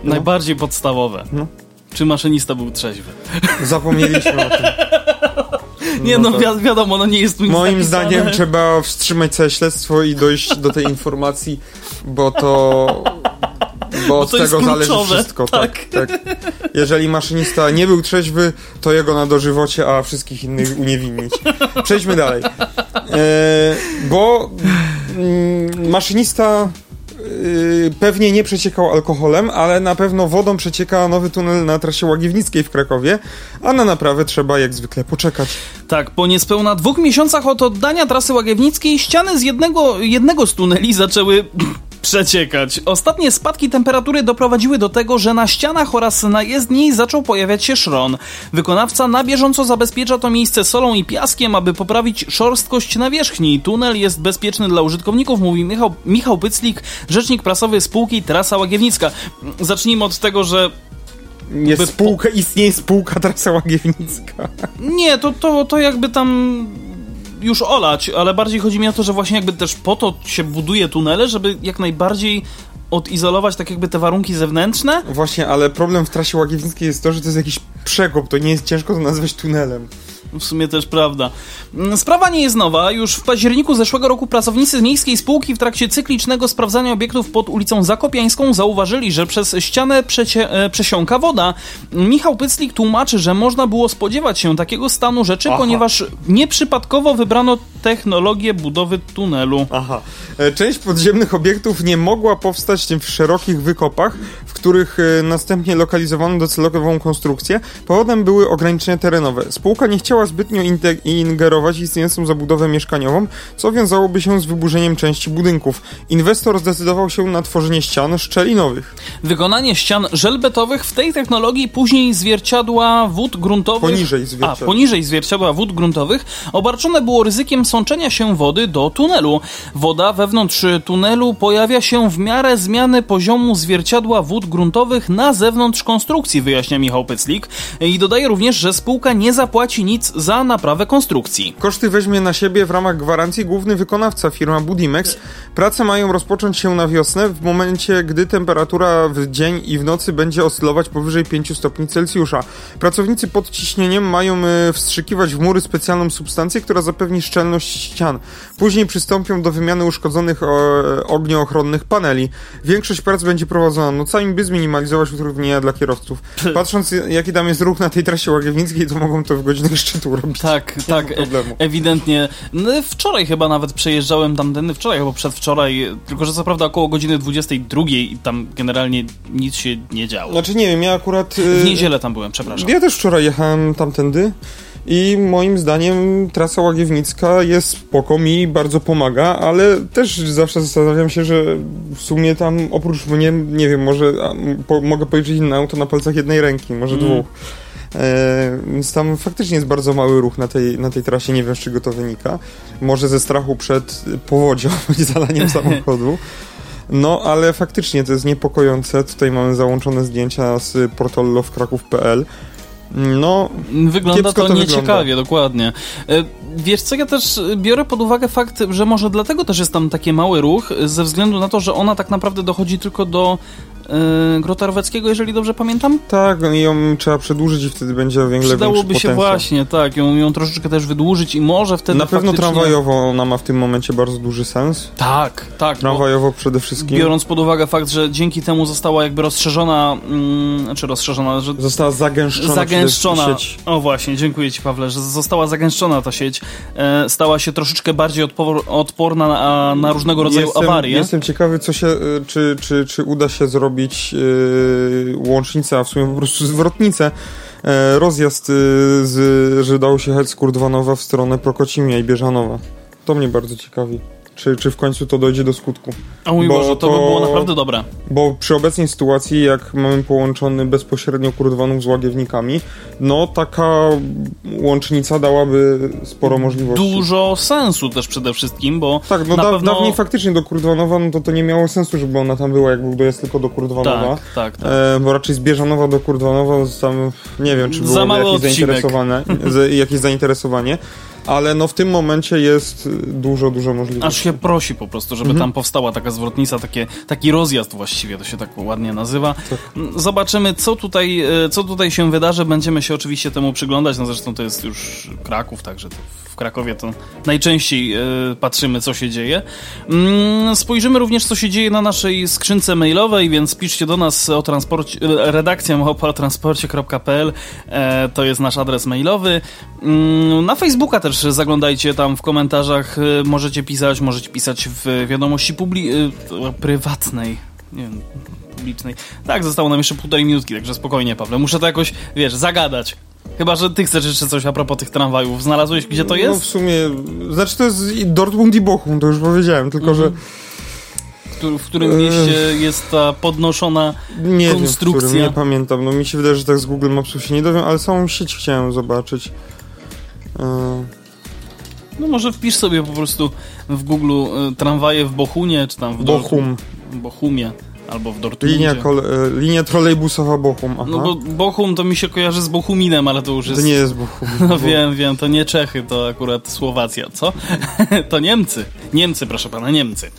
Speaker 1: No. Najbardziej podstawowe. No. Czy maszynista był trzeźwy?
Speaker 2: Zapomnieliśmy o tym.
Speaker 1: Nie no, no wi wiadomo, no nie jest
Speaker 2: Moim napisane. zdaniem trzeba wstrzymać całe śledztwo i dojść do tej informacji, bo to... Bo, od tego zależy wszystko. Tak. tak. tak, Jeżeli maszynista nie był trzeźwy, to jego na dożywocie, a wszystkich innych uniewinnić. Przejdźmy dalej. E, bo mm, maszynista pewnie nie przeciekał alkoholem, ale na pewno wodą przecieka nowy tunel na trasie Łagiewnickiej w Krakowie, a na naprawę trzeba jak zwykle poczekać.
Speaker 1: Tak, po niespełna dwóch miesiącach od oddania trasy Łagiewnickiej ściany z jednego, jednego z tuneli zaczęły przeciekać. Ostatnie spadki temperatury doprowadziły do tego, że na ścianach oraz na jezdni zaczął pojawiać się szron. Wykonawca na bieżąco zabezpiecza to miejsce solą i piaskiem, aby poprawić szorstkość nawierzchni. Tunel jest bezpieczny dla użytkowników, mówi Michał, Michał Pyclik, rzecznik prasowy spółki Trasa Łagiewnicka. Zacznijmy od tego, że
Speaker 2: jest spółka, istnieje spółka Trasa Łagiewnicka.
Speaker 1: Nie, to, to, to jakby tam już olać, ale bardziej chodzi mi o to, że właśnie jakby też po to się buduje tunele, żeby jak najbardziej odizolować tak jakby te warunki zewnętrzne.
Speaker 2: Właśnie, ale problem w trasie łagiewnickiej jest to, że to jest jakiś przekop, to nie jest ciężko to nazwać tunelem.
Speaker 1: W sumie też prawda. Mm, sprawa nie jest nowa. Już w październiku zeszłego roku pracownicy z miejskiej spółki w trakcie cyklicznego sprawdzania obiektów pod ulicą Zakopiańską zauważyli, że przez ścianę przecie, e, przesiąka woda. Michał Pyclik tłumaczy, że można było spodziewać się takiego stanu rzeczy, Aha. ponieważ nieprzypadkowo wybrano technologię budowy tunelu.
Speaker 2: Aha. E, część podziemnych obiektów nie mogła powstać w szerokich wykopach, w których e, następnie lokalizowano docelową konstrukcję. Powodem były ograniczenia terenowe. Spółka nie chciała zbytnio ingerować istniejącą zabudowę mieszkaniową, co wiązałoby się z wyburzeniem części budynków. Inwestor zdecydował się na tworzenie ścian szczelinowych.
Speaker 1: Wykonanie ścian żelbetowych w tej technologii później zwierciadła wód gruntowych...
Speaker 2: Poniżej zwierciadła.
Speaker 1: A, poniżej zwierciadła wód gruntowych obarczone było ryzykiem sączenia się wody do tunelu. Woda wewnątrz tunelu pojawia się w miarę zmiany poziomu zwierciadła wód gruntowych na zewnątrz konstrukcji, wyjaśnia Michał Pyclik. I dodaje również, że spółka nie zapłaci nic za naprawę konstrukcji.
Speaker 2: Koszty weźmie na siebie w ramach gwarancji główny wykonawca, firma Budimex. Prace mają rozpocząć się na wiosnę w momencie, gdy temperatura w dzień i w nocy będzie oscylować powyżej 5 stopni Celsjusza. Pracownicy pod ciśnieniem mają e, wstrzykiwać w mury specjalną substancję, która zapewni szczelność ścian. Później przystąpią do wymiany uszkodzonych e, ogniochronnych paneli. Większość prac będzie prowadzona nocami, by zminimalizować utrudnienia dla kierowców. Patrząc jaki tam jest ruch na tej trasie łagiewnickiej, to mogą to w godzinach szczytu robić.
Speaker 1: Tak, tak, e ewidentnie. No, wczoraj chyba nawet przejeżdżałem tamtędy, wczoraj albo przedwczoraj, tylko że co prawda około godziny 22 i tam generalnie nic się nie działo.
Speaker 2: Znaczy nie wiem, ja akurat...
Speaker 1: W niedzielę tam byłem, przepraszam.
Speaker 2: Ja też wczoraj jechałem tamtędy. I moim zdaniem trasa łagiewnicka jest spoko, mi bardzo pomaga, ale też zawsze zastanawiam się, że w sumie tam oprócz mnie, nie wiem, może po, mogę policzyć inne auto na palcach jednej ręki, może mm. dwóch. E, więc tam faktycznie jest bardzo mały ruch na tej, na tej trasie, nie wiem z czego to wynika. Może ze strachu przed powodzią i zalaniem samochodu. No, ale faktycznie to jest niepokojące. Tutaj mamy załączone zdjęcia z portalu lovekraków.pl no,
Speaker 1: wygląda to,
Speaker 2: to
Speaker 1: nieciekawie,
Speaker 2: wygląda.
Speaker 1: dokładnie. E, wiesz co, ja też biorę pod uwagę fakt, że może dlatego też jest tam taki mały ruch, ze względu na to, że ona tak naprawdę dochodzi tylko do yy, Grota Roweckiego, jeżeli dobrze pamiętam?
Speaker 2: Tak, i ją trzeba przedłużyć i wtedy będzie o wiele
Speaker 1: Przydałoby się właśnie, tak, ją, ją troszeczkę też wydłużyć i może wtedy
Speaker 2: Na pewno
Speaker 1: faktycznie...
Speaker 2: tramwajowo ona ma w tym momencie bardzo duży sens.
Speaker 1: Tak, tak.
Speaker 2: Tramwajowo przede wszystkim.
Speaker 1: Biorąc pod uwagę fakt, że dzięki temu została jakby rozszerzona, mm, czy rozszerzona, że...
Speaker 2: Została zagęszczona,
Speaker 1: zagęszczona. sieć. O właśnie, dziękuję Ci Pawle, że została zagęszczona ta sieć. E, stała się troszeczkę bardziej odpor odporna na, na różnego rodzaju
Speaker 2: jestem,
Speaker 1: awarie.
Speaker 2: Jestem ciekawy, co się, y, czy, czy, czy uda się zrobić yy, łącznicę, a w sumie po prostu zwrotnicę, yy, rozjazd, yy, z, że dało się jechać z w stronę Prokocimia i Bieżanowa. To mnie bardzo ciekawi czy, czy w końcu to dojdzie do skutku.
Speaker 1: A mój Boże, to, by było naprawdę dobre.
Speaker 2: Bo przy obecnej sytuacji, jak mamy połączony bezpośrednio Kurdwanów z Łagiewnikami, no taka łącznica dałaby sporo możliwości.
Speaker 1: Dużo sensu też przede wszystkim, bo
Speaker 2: Tak, no da, pewno... dawniej faktycznie do Kurdwanowa, no to to nie miało sensu, żeby ona tam była, jak był dojazd tylko do Kurdwanowa.
Speaker 1: Tak, tak, tak.
Speaker 2: E, bo raczej z Bieżanowa do Kurdwanowa tam, nie wiem, czy było jakieś jakieś zainteresowanie ale no w tym momencie jest dużo, dużo możliwości.
Speaker 1: Aż się prosi po prostu, żeby mhm. tam powstała taka zwrotnica, takie, taki rozjazd właściwie, to się tak ładnie nazywa. Tak. Zobaczymy, co tutaj, e, co tutaj się wydarzy. Będziemy się oczywiście temu przyglądać, no zresztą to jest już Kraków, także to w Krakowie to najczęściej e, patrzymy, co się dzieje. Mm, spojrzymy również, co się dzieje na naszej skrzynce mailowej, więc piszcie do nas o transporcie, e, redakcja o transporcie.pl to jest nasz adres mailowy. Mm, na Facebooka też zaglądajcie tam w komentarzach, y, możecie pisać, możecie pisać w wiadomości publi y, prywatnej. Nie wiem, publicznej. Tak, zostało nam jeszcze półtorej minutki, także spokojnie, Pawle. Muszę to jakoś, wiesz, zagadać. Chyba, że ty chcesz jeszcze coś a propos tych tramwajów. Znalazłeś, gdzie to no, jest?
Speaker 2: No w sumie, znaczy to jest Dortmund i Bochum, to już powiedziałem, tylko mm -hmm. że
Speaker 1: w którym mieście jest ta podnoszona
Speaker 2: nie
Speaker 1: konstrukcja?
Speaker 2: Wiem, którym, nie pamiętam. No mi się wydaje, że tak z Google Mapsów się nie dowiem, ale samą sieć chciałem zobaczyć.
Speaker 1: No może wpisz sobie po prostu w Google y, tramwaje w Bochunie, czy tam w
Speaker 2: Bochum.
Speaker 1: Bochumie. Albo w Dortmundzie.
Speaker 2: Linia, kole, linia trolejbusowa Bochum. Aha.
Speaker 1: No bo Bochum to mi się kojarzy z Bochuminem, ale to już jest...
Speaker 2: To nie jest Bochum.
Speaker 1: No
Speaker 2: bo...
Speaker 1: wiem, wiem, to nie Czechy, to akurat Słowacja, co? to Niemcy. Niemcy, proszę pana, Niemcy.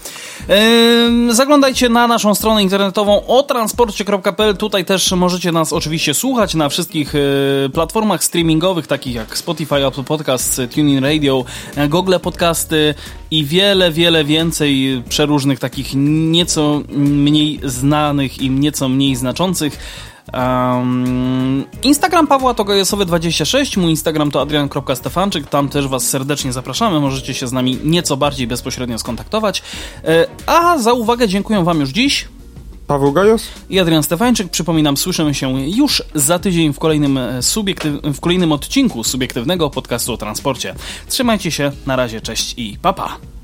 Speaker 1: Yy, zaglądajcie na naszą stronę internetową o transporcie.pl. Tutaj też możecie nas oczywiście słuchać na wszystkich yy, platformach streamingowych, takich jak Spotify, Apple Podcasts, TuneIn Radio, Google Podcasty i wiele, wiele więcej przeróżnych takich nieco mniej znanych i nieco mniej znaczących. Um, Instagram Pawła to gojesowy26, mój Instagram to adrian.stefanczyk, tam też Was serdecznie zapraszamy, możecie się z nami nieco bardziej bezpośrednio skontaktować. E, a za uwagę dziękuję Wam już dziś.
Speaker 2: Paweł Gajos
Speaker 1: i Adrian Stefańczyk. Przypominam, słyszymy się już za tydzień w kolejnym, e, w kolejnym odcinku subiektywnego podcastu o transporcie. Trzymajcie się, na razie, cześć i papa. Pa.